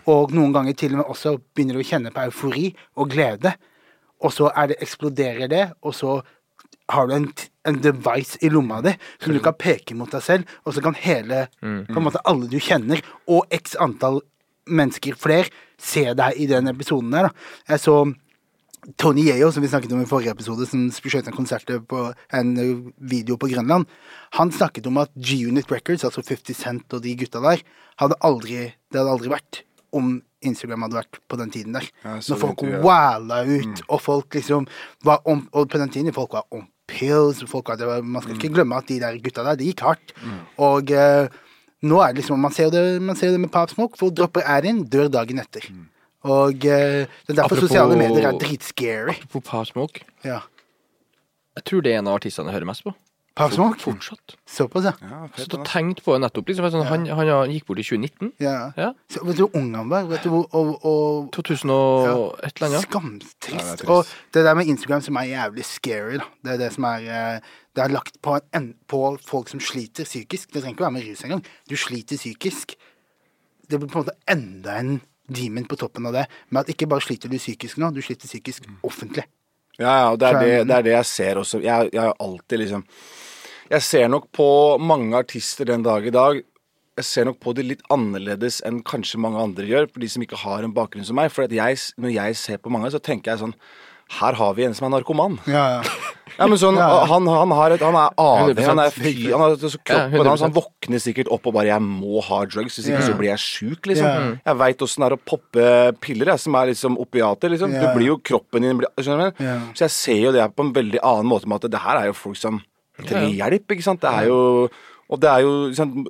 Og noen ganger til og med også begynner du å kjenne på eufori og glede. Og så det, eksploderer det, og så har du en, en device i lomma di som du kan peke mot deg selv, og så kan hele på en måte alle du kjenner, og x antall mennesker flere, se deg i den episoden der. da. Jeg så Tony Yeo, som vi snakket om i forrige episode, som skjøt en konsert på en video på Grønland, han snakket om at G-Unit Records, altså 50 Cent og de gutta der, hadde aldri, det hadde aldri vært om Instagram hadde vært på den tiden der. Ja, Når folk wala ut, og folk liksom var om, Og på den tiden folk var on pills, folk var, var, man skal ikke glemme at de der gutta der, det gikk hardt. Og eh, nå er det liksom Man ser det, man ser det med Pop Smoke. Folk dropper ad in, dør dagen etter. Og eh, det er derfor Apropos- sosiale medier er dritscary. Apropos Pop Smoke. Ja. Jeg tror det er en av artistene jeg hører mest på. Pop Smoke? Fortsatt. Såpass, ja. Ja, Så fett, ass. tenkt på det nettopp. Liksom, sånn, han, han gikk bort i 2019. ja. Ja. Så, vet du hvor ung han var? Vet du hvor og, og, 2000 og et eller annet. ja. Skamtrist. Ja, det og det der med Instagram som er jævlig scary, da. Det er det som er eh, Det er lagt på, en, på folk som sliter psykisk. Det trenger ikke å være med rus engang. Du sliter psykisk. Det blir på en måte enda en demon på toppen av det. Men at ikke bare sliter du psykisk nå, du sliter psykisk offentlig. Ja, ja, og det er det, det er det jeg ser også. Jeg, jeg har alltid liksom Jeg ser nok på mange artister den dag i dag Jeg ser nok på det litt annerledes enn kanskje mange andre gjør, for de som ikke har en bakgrunn som meg. For at jeg, når jeg ser på mange, så tenker jeg sånn Her har vi en som er narkoman. Ja, ja. Ja, men sånn, Ja. han, han, har et, han er AD, han er 100%. fy, han har, så Ja, kroppen hans, han våkner sikkert opp og bare 'jeg må ha drugs', hvis ikke Ja. så blir jeg sjuk, liksom. Ja. Jeg veit åssen det er å poppe piller, jeg, som er liksom opiater, liksom. Ja. Du blir jo kroppen din blir, Skjønner du? Ja. Så jeg ser jo det på en veldig annen måte med at det her er jo folk som trenger hjelp, ikke sant. Det er jo og det er jo sant,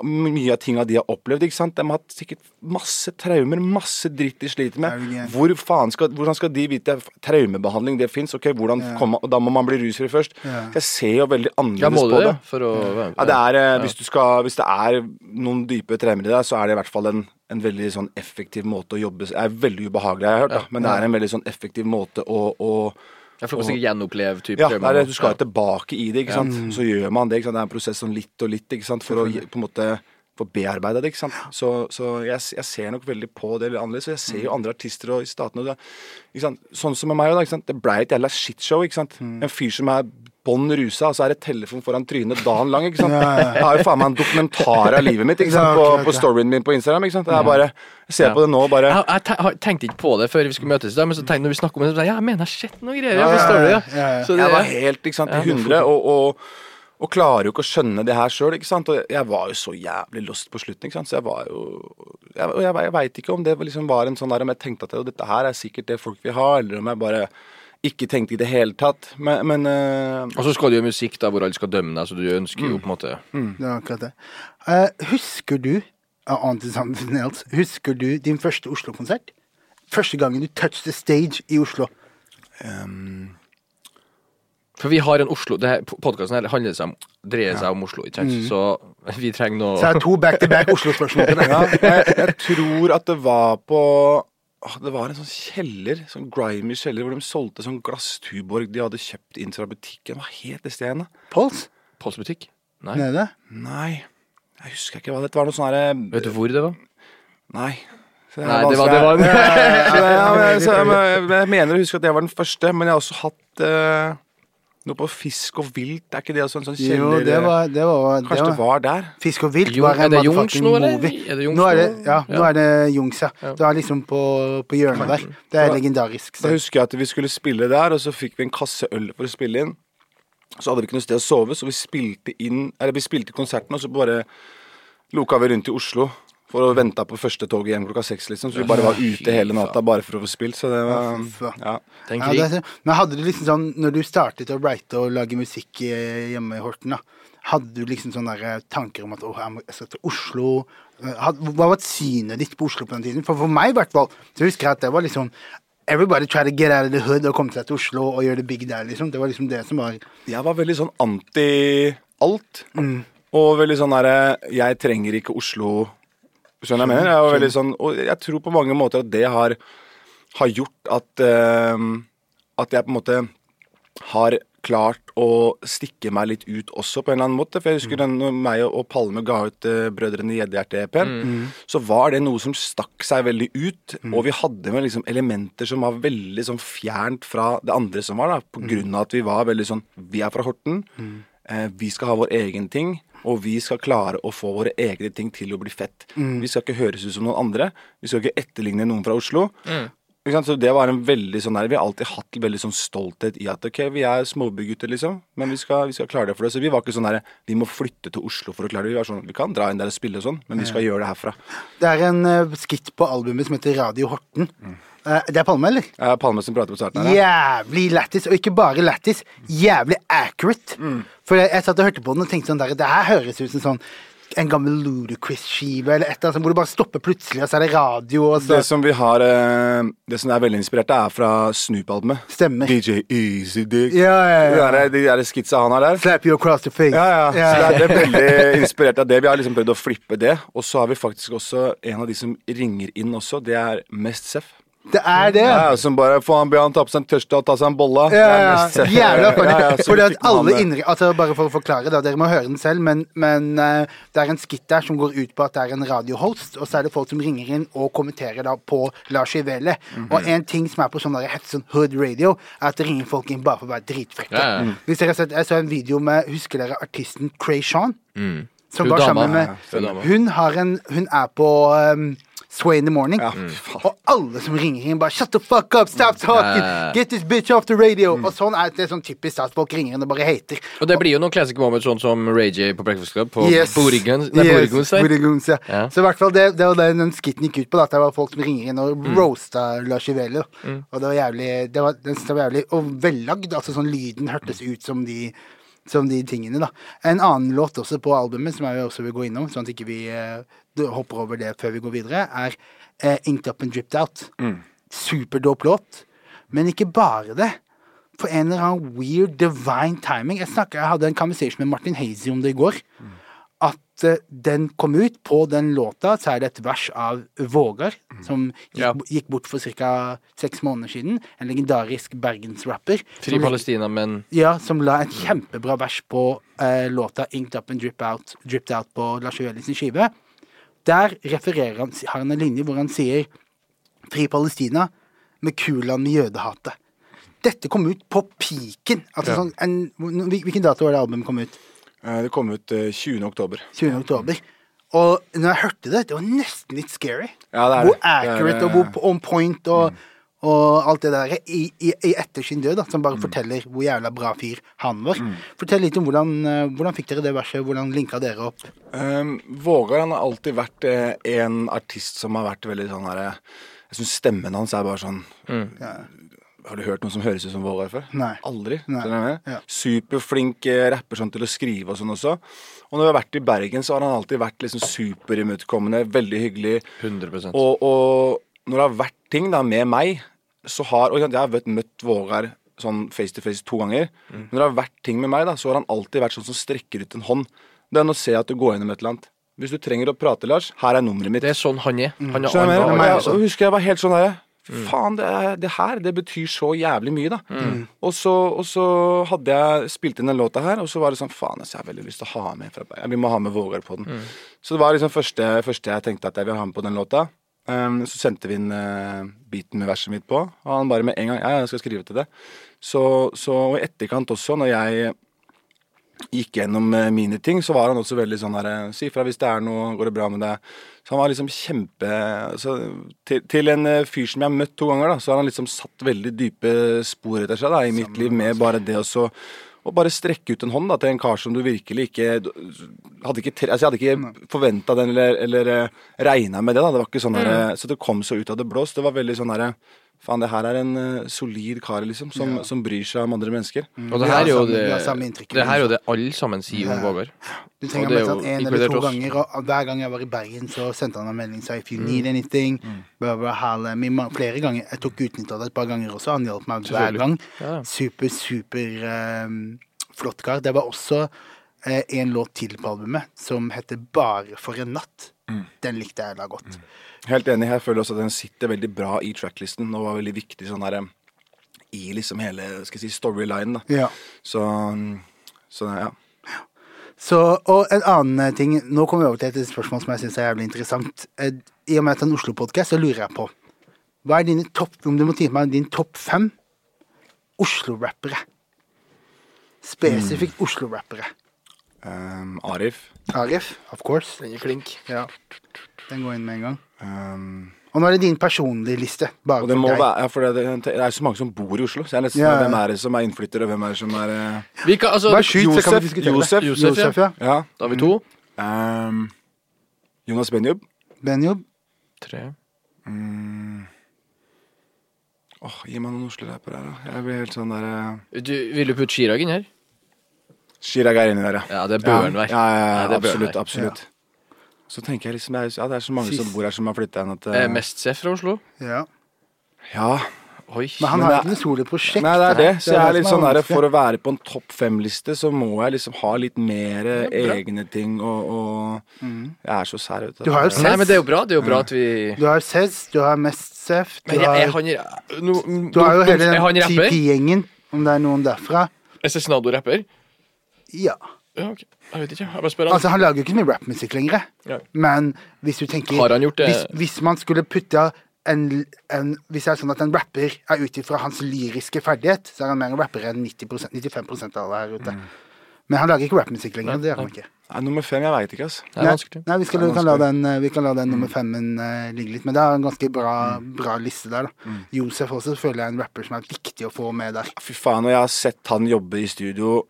mye av tinga de har opplevd. ikke sant? De har hatt sikkert masse traumer, masse dritt de sliter med. Hvor faen skal, Hvordan skal de vite traumebehandling det fins? Ok, Ja. kommer- og Da må man bli rusfri først. Ja. Jeg ser jo veldig annerledes Ja, på det, ja, å? Ja, det er, eh, hvis, du skal, hvis det er noen dype traumer i deg, så er det i hvert fall en, en veldig sånn effektiv måte å jobbe Det er veldig ubehagelig, jeg har jeg hørt, da, men det er en veldig sånn effektiv måte å, å Ja, for å gjenoppleve type ja, det er det. Du skal Ja. tilbake i det, ikke sant. Så gjør man det. ikke sant? Det er en prosess sånn litt og litt, ikke sant, for å på en måte få bearbeida det. ikke sant? Så, så jeg, jeg ser nok veldig på det litt annerledes. Og jeg ser jo andre artister og i statene og det, ikke sant? Sånn som med meg, da. ikke sant? Det blei et jævla shitshow. ikke sant? En fyr som er bånn rusa, og så er det telefon foran trynet dagen lang. ikke sant? Ja, ja. Jeg har jo faen meg en dokumentar av livet mitt ikke sant? På, på storyen min på Instagram. ikke sant? Det er bare, Jeg ser Ja. på det nå og bare Jeg, jeg jeg tenkte ikke på det før vi skulle møtes i dag, men så tenkte, når vi snakker om det, så tenkte jeg ja, jeg mener jeg har sett noe greier. Ja, Ja, ja. Så det, Jeg var helt ikke sant, i hundre, og, og, og klarer jo ikke å skjønne det her sjøl. Og jeg var jo så jævlig lost på slutten. ikke sant, Så jeg var jo Jeg, jeg, jeg veit ikke om det liksom var en sånn der om jeg tenkte at dette her er sikkert det folk vil ha, eller om jeg bare ikke tenkte i det hele tatt. Men, men uh... Og så skal du gjøre musikk da hvor alle skal dømme deg, så du ønsker jo på en måte Det er akkurat det. Uh, husker du uh, else, Husker du din første Oslo-konsert? Første gangen du touched the stage i Oslo. For vi har en Oslo Podkasten her handler seg om, dreier seg om Oslo, ikke sant? Så vi trenger Så det har to back-to-back Oslo-spørsmål til deg. jeg, jeg tror at det var på Det var en sånn kjeller, sånn grimy kjeller, hvor de solgte sånn glasstuborg de hadde kjøpt inn fra butikken. Hva het det stedet? Pols? Pols-butikk? Nei. Nede? Nei, jeg husker ikke hva det var. noe sånn herre Vet du hvor det var? Nei. Nei, det var, det var jeg, jeg, jeg, jeg mener å huske at det var den første, men jeg har også hatt eh, noe på fisk og vilt. Er ikke det også en sånn Jo, det var, det var, Kanskje det det var der? Fisk og vilt Jo, var er en det Jungs motherfucking nå, movie. Er det Jungs nå er det, nå? ja, nå er det Jungs, ja. Ja. Det var liksom på, på hjørnet der. Det er Da- legendarisk. Da husker jeg at vi skulle spille der, og så fikk vi en kasse øl for å spille inn. Så hadde vi ikke noe sted å sove, så vi spilte inn Eller vi spilte konserten, og så bare loka vi rundt i Oslo for å vente på første toget hjem klokka seks, liksom. Så vi bare var ute hele natta bare for å få spilt, så det var. Ja. Ja, det men hadde du liksom sånn, når du startet å write og lage musikk eh, hjemme i Horten, da, hadde du liksom sånne der eh, tanker om at å, jeg må- jeg skal til Oslo? Had- Hva var synet ditt på Oslo på den tiden? For for meg i hvert fall, så husker jeg at det var liksom Everybody try to get out of the hood og komme seg til Oslo og gjøre det big der, liksom. Det var liksom det som var Jeg var veldig sånn anti alt. Og veldig sånn derre Jeg trenger ikke Oslo Skjønner jeg mener? Jeg veldig sånn Og jeg tror på mange måter at det har, har gjort at uh, at jeg på en måte har klart å stikke meg litt ut også, på en eller annen måte. For jeg husker den, når meg og Palme ga ut uh, Brødrene Gjeddehjerte-EP-en, så var det noe som stakk seg veldig ut. Og vi hadde med liksom elementer som var veldig sånn fjernt fra det andre som var, da, på grunn av at vi var veldig sånn Vi er fra Horten. Eh, vi skal ha vår egen ting. Og vi skal klare å få våre egne ting til å bli fett. Vi skal ikke høres ut som noen andre. Vi skal ikke etterligne noen fra Oslo. Ikke sant? Så det var en veldig sånn der, Vi har alltid hatt veldig sånn stolthet i at ok, vi er småbygutter, liksom, men vi skal, vi skal klare det for det. Så vi var ikke sånn der, vi må flytte til Oslo for å klare det. Vi var sånn, vi kan dra inn der og spille og sånn, men vi skal gjøre det herfra. Det er en uh, skitt på albumet som heter Radio Horten. Eh, det er Palme, eller? Uh, Palme som prater på starten her. ja. Jævlig lættis, og ikke bare lættis, jævlig accurate. For jeg, jeg satt og hørte på den og tenkte sånn der, det her høres ut som sånn en gammel Ludacris-skive eller et eller annet hvor du bare stopper plutselig, og så er det radio, og så Det som vi har eh, Det som er veldig inspirert av, er fra Snoop-albumet. Stemmer. DJ Easy Dick. Ja, ja, ja. De der, de der skitsa han har der. Slap you across the face. Ja, ja. Så det er, det er veldig inspirert av det. Vi har liksom prøvd å flippe det. Og så har vi faktisk også en av de som ringer inn også. Det er Mest Seff. Det er det. Ja, ja, som bare Faen, ber han ta på seg en tørste og ta seg en bolle. Ja, ja, Jævla funny. Ja, ja, at alle det. innri... Altså, bare for å forklare, det, dere må høre den selv, men, men eh, det er en skitt der som går ut på at det er en radiohost, og så er det folk som ringer inn og kommenterer da på Lars Ivele. Mhm. Og en ting som er på sånn helt sånn hood radio, er at det ringer folk inn bare for å være dritfrekke. Ja, ja. Hvis dere har sett, Jeg så en video med Husker dere artisten Cray Sean? Som Hun var sammen med. Hun, har en, hun er på um, Sway in the Morning. Ja, fy. Og alle som ringer inn, bare Shut the fuck up! Stop talking! Get this bitch off the radio! Og sånn er det sånn typisk at folk ringer inn og bare hater. Og det blir jo noen classic moments, sånn som Ray J på Breakfast Club på Yes. Booty Guns. Nei, Yes. Booty Guns, ja. Ja. Så i hvert fall det, det var det den skitten gikk ut på. Da, at det var folk som ringer inn og Mm. roasta Lars Ivele. Og det var jævlig det var, den var jævlig Og vellagd. Altså sånn lyden hørtes ut som de som de tingene, da. En annen låt også på albumet, som jeg også vil gå innom, sånn at ikke vi ikke hopper over det før vi går videre, er eh, Inked Up and Dripped Out. Superdåp låt. Men ikke bare det. For en eller annen weird divine timing. Jeg, snakket, jeg hadde en conversation med Martin Hazy om det i går. At eh, den kom ut. På den låta så er det et vers av Vågar, som gikk, gikk bort for ca. seks måneder siden. En legendarisk bergensrapper. Fri Palestina, men ja, som la et kjempebra vers på eh, låta 'Inked Up and Drip Out', Dripped Out på Lars Joeli sin skive. Der refererer han, har han en linje hvor han sier 'Fri Palestina' med kulaen med jødehatet. Dette kom ut på piken. Altså, Ja. sånn, en, hvilken dato var det albumet kom ut? Eh, Det kom ut eh, 20. oktober. 20. oktober. Og når jeg hørte det, det var nesten litt scary. Ja, det er hvor det. Det er, og eh, hvor on point og, og alt det der i, i, i etter sin død, da, som bare forteller hvor jævla bra fyr han var. Fortell litt om hvordan, eh, hvordan fikk dere det verset, hvordan linka dere opp? Um, Vågar han har alltid vært eh, en artist som har vært veldig sånn herre Jeg syns stemmen hans er bare sånn Har du hørt noen som høres ut som Vågar før? Nei. Aldri. Nei. Jeg? Ja. Superflink eh, rapper sånn til å skrive og sånn også. Og når vi har vært i Bergen, så har han alltid vært liksom superimøtekommende, veldig hyggelig. 100 Og, og når det har vært ting da med meg, så har Og jeg har vet, møtt Vågar sånn face to face to ganger. Men når det har vært ting med meg, da, så har han alltid vært sånn som strekker ut en hånd. Det er nå ser jeg at du går gjennom et eller annet. Hvis du trenger å prate, Lars, her er nummeret mitt. Det er sånn han er. Han er Skjønner er, jeg han er, jeg- husker jeg var helt sånn der Faen, det, det her, det betyr så jævlig mye, da. Og, så, og så hadde jeg spilt inn den låta her, og så var det sånn Faen, altså, jeg har veldig lyst til å ha med fra Vi må ha med Vågar på den. Så det var liksom første, første jeg tenkte at jeg vil ha med på den låta. Um, så sendte vi inn uh, beaten med verset mitt på, og han bare med en gang Ja, jeg skal skrive til det. Så, så og i etterkant også, når jeg gikk gjennom eh, mine ting, så var han også veldig sånn her eh, Si ifra hvis det er noe, går det bra med deg? Så han var liksom kjempe altså, til, til en eh, fyr som jeg har møtt to ganger, da, så har han liksom satt veldig dype spor etter seg da, i mitt liv med bare det å så å bare strekke ut en hånd da, til en kar som du virkelig ikke hadde ikke, altså, Jeg hadde ikke forventa den eller, eller regna med det. da, det var ikke sånn der, Så det kom så ut av det blåst. Det var veldig sånn derre Faen, det her er en uh, solid kar, liksom, som, som bryr seg om andre mennesker. Og det her er jo det. Det her er jo det alle sammen sier om Vågar. Du trenger det er bare sånn en eller to oss. ganger, og hver gang jeg var i Bergen, så sendte han en melding sa 'if you need Mm. anything'. Blah, blah, me. Ma- Flere ganger. Jeg tok utnytt av det et par ganger også. Han hjalp meg hver gang. Ja, ja. Super, super um, flott kar. Det var også uh, en låt til på albumet som heter 'Bare for en natt'. Mm. Den likte jeg da godt. Helt enig. Jeg føler også at den sitter veldig bra i tracklisten og var veldig viktig sånn her i liksom hele skal jeg si, storylinen. da. Ja. Så, så ja. Så, og en annen eh, ting Nå kommer vi over til et spørsmål som jeg syns er jævlig interessant. Eh, I og med at det er en Oslo-podkast, så lurer jeg på Hva er dine topp Om du må gi meg din topp fem Oslo-rappere? Spesifikt Mm. Oslo-rappere. Um, Arif. Arif, of course. Den er klink. Ja. Den går inn med en gang. Um, Og nå er det din personlige liste. Bare og det for må deg. være, ja, for det, det, er så mange som bor i Oslo, så jeg er nesten Ja, ja. Hvem er det som er innflyttere, og hvem er det som er uh... Vi kan, altså, Bare skyt, så kan vi Josef, diskutere Josef. det. Josef. Josef, ja. Ja. Da har vi to. Um, Jonas Benjob. Benjob. Tre. Åh, Gi meg noen Oslo-rappere her, da. Jeg blir helt sånn der uh... Du, vil du putte Chirag inn her? Chirag er inni der, ja. Ja, det bør han være. ja, ja, Ja, absolutt. absolutt. Så tenker jeg liksom ja, det er så mange som bor her som har flytta igjen at Eh, eh, mest Seff fra Oslo? Ja. Ja. Oi. Men han har ikke noe soloprosjekt. Nei, det er det. Så jeg er litt sånn der. For å være på en topp fem-liste, så må jeg liksom ha litt mer egne ting og, og Jeg er så sær, vet du. Du har jo Nei, men det er jo bra. Det er jo bra at vi Du har Cez, du har Mest Sef, du Men jeg, jeg, har, han, no, du har jo hele den? TP-gjengen, om det er noen derfra. Cezinado rapper? Ja. Ja, ok. Jeg vet ikke. Jeg bare spør han. Altså, han lager jo ikke så mye rappmusikk lenger. Ja. Men hvis du tenker Har han gjort det? Hvis, hvis man skulle putta en, en Hvis det er sånn at en rapper er ut ifra hans lyriske ferdighet, så er han mer en rapper enn 90 95 av alle her ute. Mm. Men han lager ikke rappmusikk lenger. Det gjør han ikke. Nei, nummer fem, jeg veit ikke, altså. Det er Nei, vanskelig. nei vi, skal, vi, kan la den, vi kan la den nummer femmen uh, ligge litt. Men det er en ganske bra, bra liste der. da Josef også føler jeg er en rapper som er viktig å få med der. Fy faen, og jeg har sett han jobbe i studio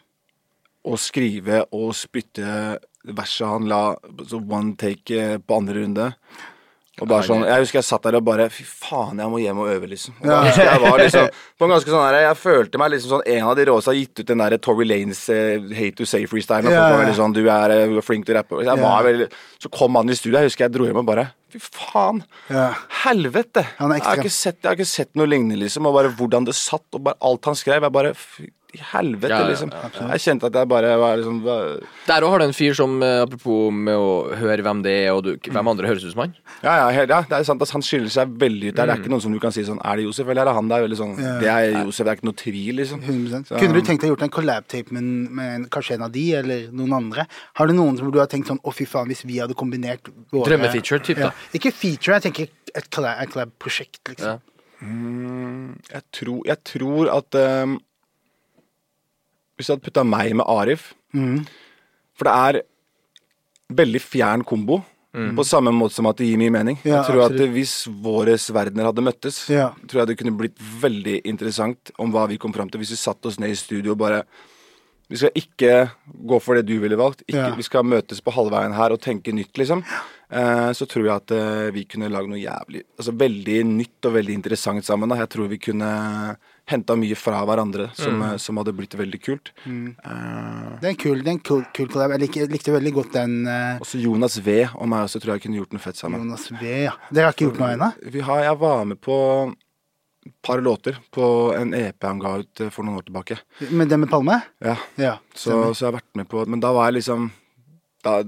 og skrive og spytte verset han la så one take eh, på andre runde. Og bare sånn, Jeg husker jeg satt der og bare Fy faen, jeg må hjem og øve, liksom. Og da husker jeg var liksom på en ganske sånn der, Jeg følte meg liksom sånn en av de råeste har gitt ut den der Tory Lanes eh, Hate to Say freestyle. Og Ja, folk var ja. veldig sånn Du er eh, flink til å rappe. Så, jeg Ja. var veldig, så kom han i studio, jeg husker jeg dro hjem og bare Fy faen. Ja. Helvete! Han er jeg, har ikke sett, jeg har ikke sett noe lignende, liksom. Og bare hvordan det satt, og bare alt han skrev. Jeg bare Fy i helvete, Ja, ja, liksom. Jeg kjente at jeg bare var liksom bare... Der òg har du en fyr som, eh, apropos med å høre hvem det er, og du, hvem andre høres ut som han. Ja, ja, ja, det er sant. Altså, han skiller seg veldig ut der. Det er ikke noen som du kan si sånn Er det Josef, eller er det han? Det er veldig sånn Ja. Det er Josef, det er ikke noe tvil, liksom. 100%. Så- Kunne du tenkt deg gjort en collab-tape med, med kanskje en av de, eller noen andre? Har du noen som du har tenkt sånn Å, fy faen, hvis vi hadde kombinert våre Drømmefeature, type, da. Ikke feature, jeg tenker et collab- et collab-prosjekt, liksom. Ja. Jeg tror, jeg tror at um, Hvis du hadde putta meg med Arif mm. For det er veldig fjern kombo. På samme måte som at det gir mye mening. Ja, jeg tror at. Hvis våre verdener hadde møttes, Ja. tror jeg det kunne blitt veldig interessant om hva vi kom fram til hvis vi satte oss ned i studio og bare Vi skal ikke gå for det du ville valgt. Ikke, Ja. Vi skal møtes på halvveien her og tenke nytt, liksom. Eh, så tror jeg at eh, vi kunne lagd noe jævlig Altså veldig nytt og veldig interessant sammen. Da. Jeg tror vi kunne henta mye fra hverandre som, mm. som hadde blitt veldig kult. Eh, Det er en kul, det er en kul, kul kollab. Jeg likte, likte veldig godt den uh, også Jonas V og meg også tror jeg kunne gjort noe fett sammen. Jonas V. Ja. Dere har ikke gjort noe ennå? Jeg var med på et par låter på en EP han ga ut eh, for noen år tilbake. Med det med Palme? Ja, Ja. så, så jeg har vært med på Men da var jeg liksom Da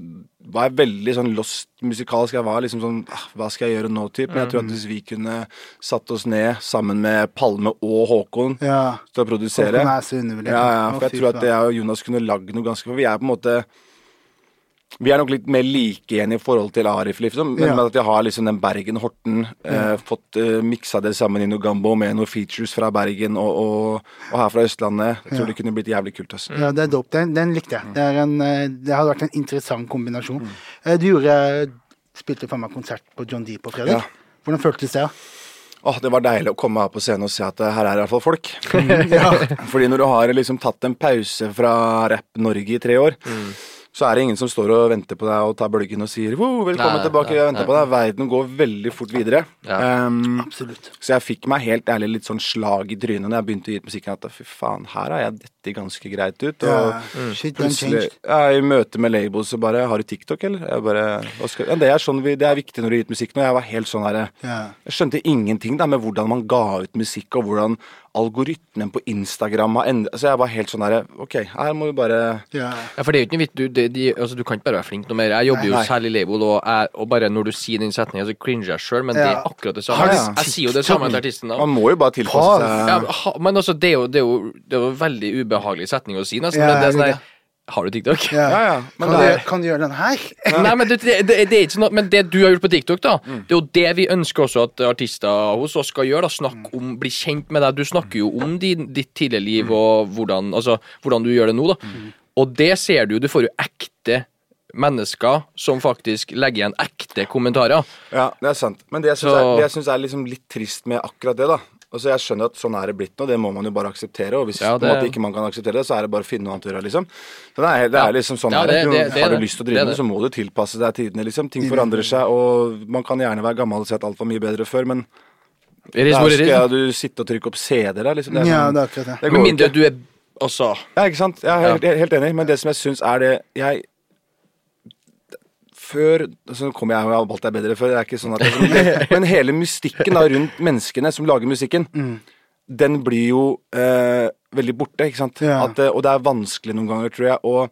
var jeg veldig sånn lost musikalsk. Jeg var liksom sånn ah, Hva skal jeg gjøre nå? typ Men jeg tror at hvis vi kunne satt oss ned sammen med Palme og Håkon Ja. til å produsere Håkon er så undervurdert. Ja, ja, for jeg tror at jeg og Jonas kunne lagd noe ganske For vi er på en måte vi er nok litt mer like igjen i forhold til Arif, liksom. Men Ja. med at vi har liksom den Bergen-Horten. Eh, fått eh, miksa det sammen i noe gambo med noen features fra Bergen og, og, og her fra Østlandet. Jeg tror Ja. det kunne blitt jævlig kult. Altså. Ja, det er dope. Den, den likte jeg. Det, er en, eh, det hadde vært en interessant kombinasjon. Mm. Du gjorde Spilte for meg konsert på John D på fredag. Ja. Hvordan føltes det? Åh, Det var deilig å komme her på scenen og se at eh, her er i hvert fall folk. ja. Fordi når du har liksom tatt en pause fra Rapp-Norge i tre år, så er det ingen som står og venter på deg og tar bølgen og sier wow, 'velkommen Nei, tilbake', nei, jeg venter på deg. Verden går veldig fort videre. Ja. Um, Absolutt. så jeg fikk meg helt ærlig litt sånn slag i trynet når jeg begynte å gi ut musikken. At fy faen, her har jeg dette ganske greit ut. Og Ja. Shit, plutselig jeg er i møte med labels så bare 'Har du TikTok, eller?' Jeg bare, hva skal, ja, det, er sånn det er viktig når du gir ut musikk nå. Jeg var helt sånn herre Jeg skjønte ingenting da med hvordan man ga ut musikk, og hvordan algoritmen på Instagram har endret Så jeg var helt sånn herre Ok, her må vi bare Ja. Ja, for det er jo ikke noe vits, du, det, de, altså, du kan ikke bare være flink noe mer. Jeg jobber jo Nei. selv i label, og, jeg, og bare når du sier den setningen, så cringer jeg sjøl, men det er akkurat det samme. Jeg, jeg sier jo det samme til artisten. da. Man må jo bare tilpasse seg Ja, men altså, det er, jo, det, er jo, det er jo en veldig ubehagelig setning å si, nesten. Ja, men det er sånn der Har du TikTok? Ja. Ja, ja. Men Kan, du, kan du gjøre den her? Nei, men det, det, det, det er ikke sånn Men det du har gjort på TikTok, da, Mm. det er jo det vi ønsker også at artister hos oss skal gjøre. da Snakke om, Bli kjent med deg. Du snakker jo om din, ditt tidligere liv Mm. og hvordan, altså, hvordan du gjør det nå. da Og det ser du jo. Du får jo ekte mennesker som faktisk legger igjen ekte kommentarer. ja, det er sant. Men det jeg syns er, det jeg synes er liksom litt trist med akkurat det, da Altså Jeg skjønner at sånn er det blitt nå, det må man jo bare akseptere. Og hvis Ja, på en det- måte ikke man kan akseptere det, så er det bare å finne noe annet å gjøre, liksom. Så det er, det er liksom sånn Ja, det- det. det- det Har du lyst til å Det drive med det. det, så må du tilpasse deg tidene, liksom. Ting forandrer seg, og man kan gjerne være gammel og si at alt var mye bedre før, men Er der er skal jeg, du sitte og trykke opp CD-er der, liksom. Det Ja, det er akkurat det. det går Med mindre du er også Ja, ikke sant? Jeg er helt, helt enig, men det som jeg syns er det Jeg Før Så kommer jeg og har er bedre før, det er ikke sånn at men, men hele mystikken da rundt menneskene som lager musikken, den blir jo eh, veldig borte, ikke sant? Ja. At, eh, og det er vanskelig noen ganger, tror jeg, å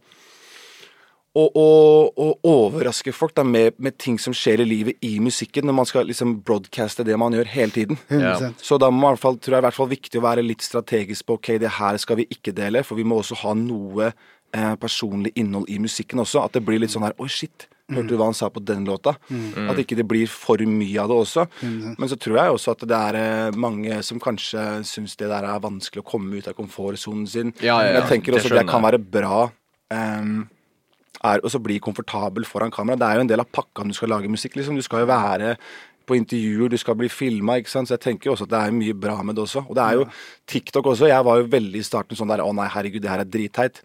å, å, å overraske folk da med, med ting som skjer i livet i musikken, når man skal liksom broadcaste det man gjør hele tiden. Ja. Så da må man i hvert fall, tror jeg i hvert fall viktig å være litt strategisk på ok, det her skal vi ikke dele, for vi må også ha noe eh, personlig innhold i musikken også. At det blir litt sånn her Oi, shit. Hørte du hva han sa på den låta? At ikke det blir for mye av det også. Men så tror jeg også at det er eh, mange som kanskje syns det der er vanskelig å komme ut av komfortsonen sin. Ja, ja, ja. Jeg tenker Det også det skjønner kan være bra. Um, er å bli komfortabel foran kamera. Det er jo en del av pakka når du skal lage musikk. liksom. Du skal jo være på intervjuer, du skal bli filma. Så jeg tenker jo også at det er mye bra med det også. Og det er jo TikTok også. Jeg var jo veldig i starten sånn der Å nei, herregud, det her er dritteit.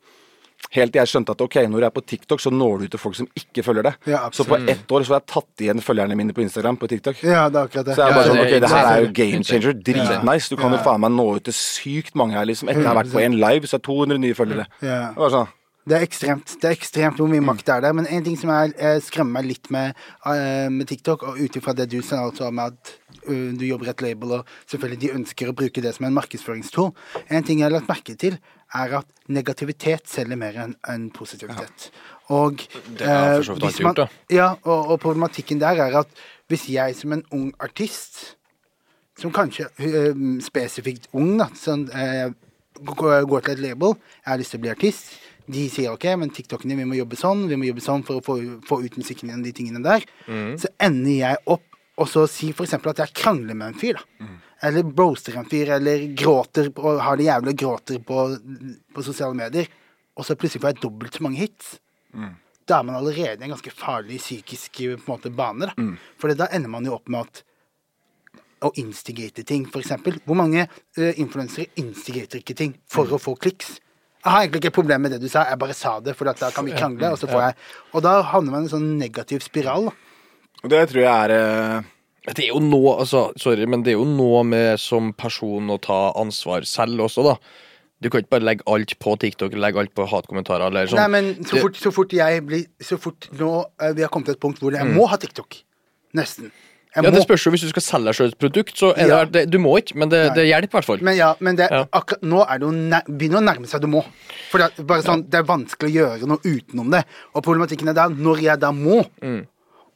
Helt til jeg skjønte at ok, når du er på TikTok, så når du ut til folk som ikke følger det. Ja, så på ett år så har jeg tatt igjen følgerne mine på Instagram på TikTok. Ja, det er akkurat det. Så jeg er bare sånn, ok, det her er jo game changer. Dritnice. Du kan jo faen meg nå ut til sykt mange her, liksom. Etter jeg har vært på en live, så er 200 nye følgere. Ja. Det var sånn. Det er ekstremt det er ekstremt hvor mye makt det er der. Men en ting som jeg eh, skremmer meg litt med, eh, med TikTok, og ut ifra det du sa, altså med at uh, du jobber i et label, og selvfølgelig de ønsker å bruke det som en markedsføringstool En ting jeg har lagt merke til, er at negativitet selger mer enn en positivitet. Og Det har jeg for så vidt har alltid gjort, da. Ja, og, og problematikken der er at hvis jeg som en ung artist som kanskje øh, spesifikt ung, da, sånn, eh, går til et label, jeg har lyst til å bli artist. De sier ok, men TikTokene, vi må jobbe sånn, vi må jobbe sånn for å få, få ut musikken igjen, de tingene der. Så ender jeg opp og så si eksempel at jeg krangler med en fyr, da. Eller broaster en fyr, eller gråter og har det jævlig gråter på, på sosiale medier. Og så plutselig får jeg dobbelt så mange hits. Da er man allerede i en ganske farlig psykisk måte, bane. Da. For da ender man jo opp med at å instigate ting, eksempel. Hvor mange uh, influensere instigater ikke ting for å få kliks? Jeg har egentlig ikke et problem med det du sa, jeg bare sa det, for da kan vi krangle, og så får jeg Og da havner man i en sånn negativ spiral, da. Og det tror jeg er eh, Det er jo noe, altså, sorry, men det er jo noe med som person å ta ansvar selv også, da. Du kan ikke bare legge alt på TikTok, legge alt på hatkommentarer eller sånn. Nei, men så fort, så fort jeg blir Så fort nå eh, vi har kommet til et punkt hvor jeg må ha TikTok. Nesten. Jeg Ja, må. det spørs jo hvis du skal selge deg selv et produkt, så er Ja. det, det Du må ikke, men det, det hjelper i hvert fall. Men ja, men det, Ja. nå er det jo nær, begynner å nærme seg du må. For det, er bare sånn, det er vanskelig å gjøre noe utenom det. Og problematikken er da, når jeg da må, Mm.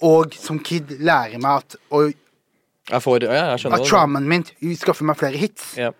Og som kid lærer meg at, og, Jeg får Ja, jeg skjønner at traumaen min skaffer meg flere hits, Ja.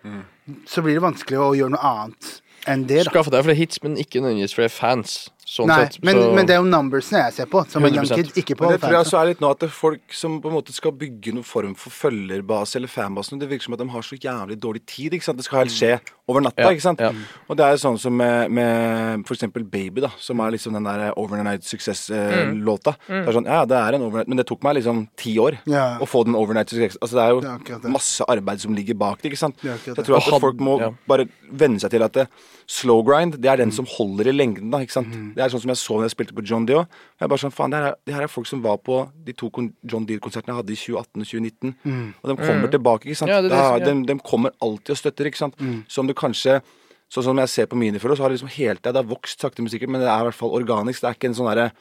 så blir det vanskelig å gjøre noe annet enn det. da Skaffe deg flere hits, men ikke nødvendigvis flere fans. Sånn Nei, sett. men, så- men det er jo numbersene jeg ser på, som en young kid, ikke på Men det tror jeg også er litt nå at det er folk som på en måte skal bygge noen form for følgerbase eller fanbase, det virker som at de har så jævlig dårlig tid. ikke sant? Det skal helst skje over natta. Ja, ikke sant? ja. Og det er jo sånn som med, med for eksempel Baby, da, som er liksom den der Overnight Success-låta. Det er sånn, ja, det er en overnight, men det tok meg liksom ti år Ja. å få den Overnight Success. Altså Det er jo Det er det. masse arbeid som ligger bak det. ikke sant? Det Så jeg tror at folk må ja. bare venne seg til at det, slow grind, det er den som holder i lengden. da, ikke sant? Mm. Det er sånn som jeg så når jeg spilte på John Dio. Jeg er bare sånn, faen, det her, er, det her er folk som var på de to John Deere-konsertene jeg hadde i 2018 og 2019. Mm. Og de kommer tilbake, ikke sant. Ja, det det Da- ja. de, de kommer alltid og støtter, ikke sant. Mm. Så om du kanskje Sånn som jeg ser på mine forhold, så har det liksom hele tida Det har vokst sakte, men sikkert, men det er i hvert fall organisk. Det er ikke en sånn derre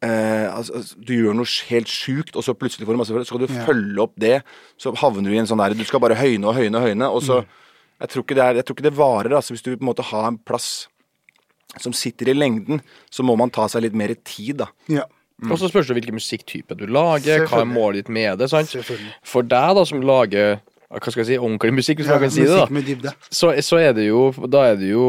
Eh, altså, altså, du gjør noe helt sjukt, og så plutselig får du masse følgere. Så skal du Ja. følge opp det, så havner du i en sånn der Du skal bare høyne og høyne og høyne, og så Jeg tror ikke det, er, jeg tror ikke det varer. Altså, hvis du på en måte har en plass som sitter i lengden, så må man ta seg litt mer tid, da. Ja. Og så spørs det hvilken musikktype du lager, hva er målet ditt med det. sant? For deg, da, som lager hva skal jeg si, ordentlig musikk, hvis man kan si det, da. med dybde. Så, så er det jo Da er det jo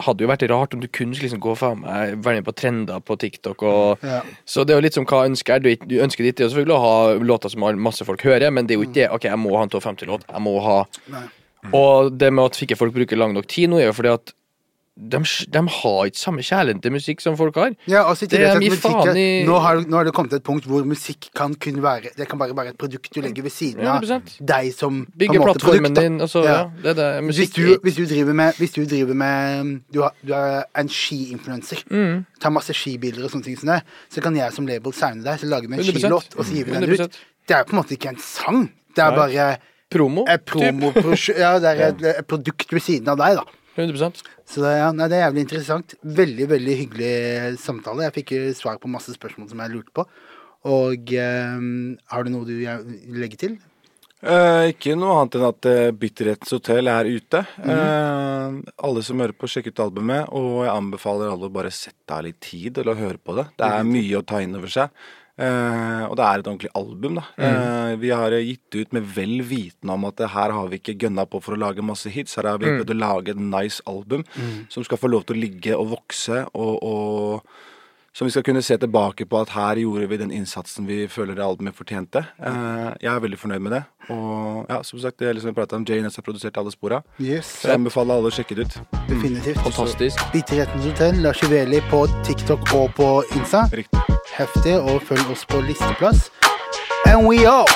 Hadde jo vært rart om du kunne liksom gå faen meg være med på trender på TikTok og Ja. Så det er jo litt som hva ønsker du, du ønsker ditt er jo selvfølgelig å ha låter som masse folk hører, men det er jo ikke det OK, jeg må ha en 250-låt. Jeg må ha Nei. Og det med at ikke folk bruker lang nok tid nå, er jo fordi at de, de har ikke samme kjærlighet til musikk som folk har. Ja, altså, Det er mye faen i- nå, har, nå har det kommet til et punkt hvor musikk kan kun være Det kan bare være et produkt du legger ved siden av 100%. deg som Bygger plattformen produkt, din. Altså, Ja. ja. det er det. Hvis du, hvis du driver med Hvis du driver med Du, har, du er en skiinfluenser, Mm. tar masse skibilder og sånne ting som det, så kan jeg som label signe deg, så lager vi en 100%. skilåt, og så gir vi den 100%. ut. Det er på en måte ikke en sang. Det er Nei. bare Promo. et promo Ja, det er et, et produkt ved siden av deg, da. 100 Så det, ja, nei, det er jævlig interessant. Veldig, veldig hyggelig samtale. Jeg fikk jo svar på masse spørsmål som jeg lurte på. Og eh, har du noe du legger vil legge til? Eh, ikke noe annet enn at uh, Bitterhetens hotell er ute. Eh, alle som hører på, sjekk ut albumet. Og jeg anbefaler alle å bare sette av litt tid til å høre på det. Det er mye å ta inn over seg. Eh, og det er et ordentlig album, da. Eh, vi har eh, gitt ut med vel vitende om at her har vi ikke gønna på for å lage masse hits. Her har vi prøvd å lage et nice album som skal få lov til å ligge og vokse, og, og som vi skal kunne se tilbake på at her gjorde vi den innsatsen vi føler det mer fortjente. Eh, jeg er veldig fornøyd med det. Og ja, som sagt, det er liksom jeg pratet om, JNS har produsert alle spora. Yes. Så jeg anbefaler alle å sjekke det ut. Definitivt. Fantastisk. Bitterhetens hotell, Lars Juveli på TikTok og på Insta. Riktig. Heftig. Og følg oss på listeplass. And we out!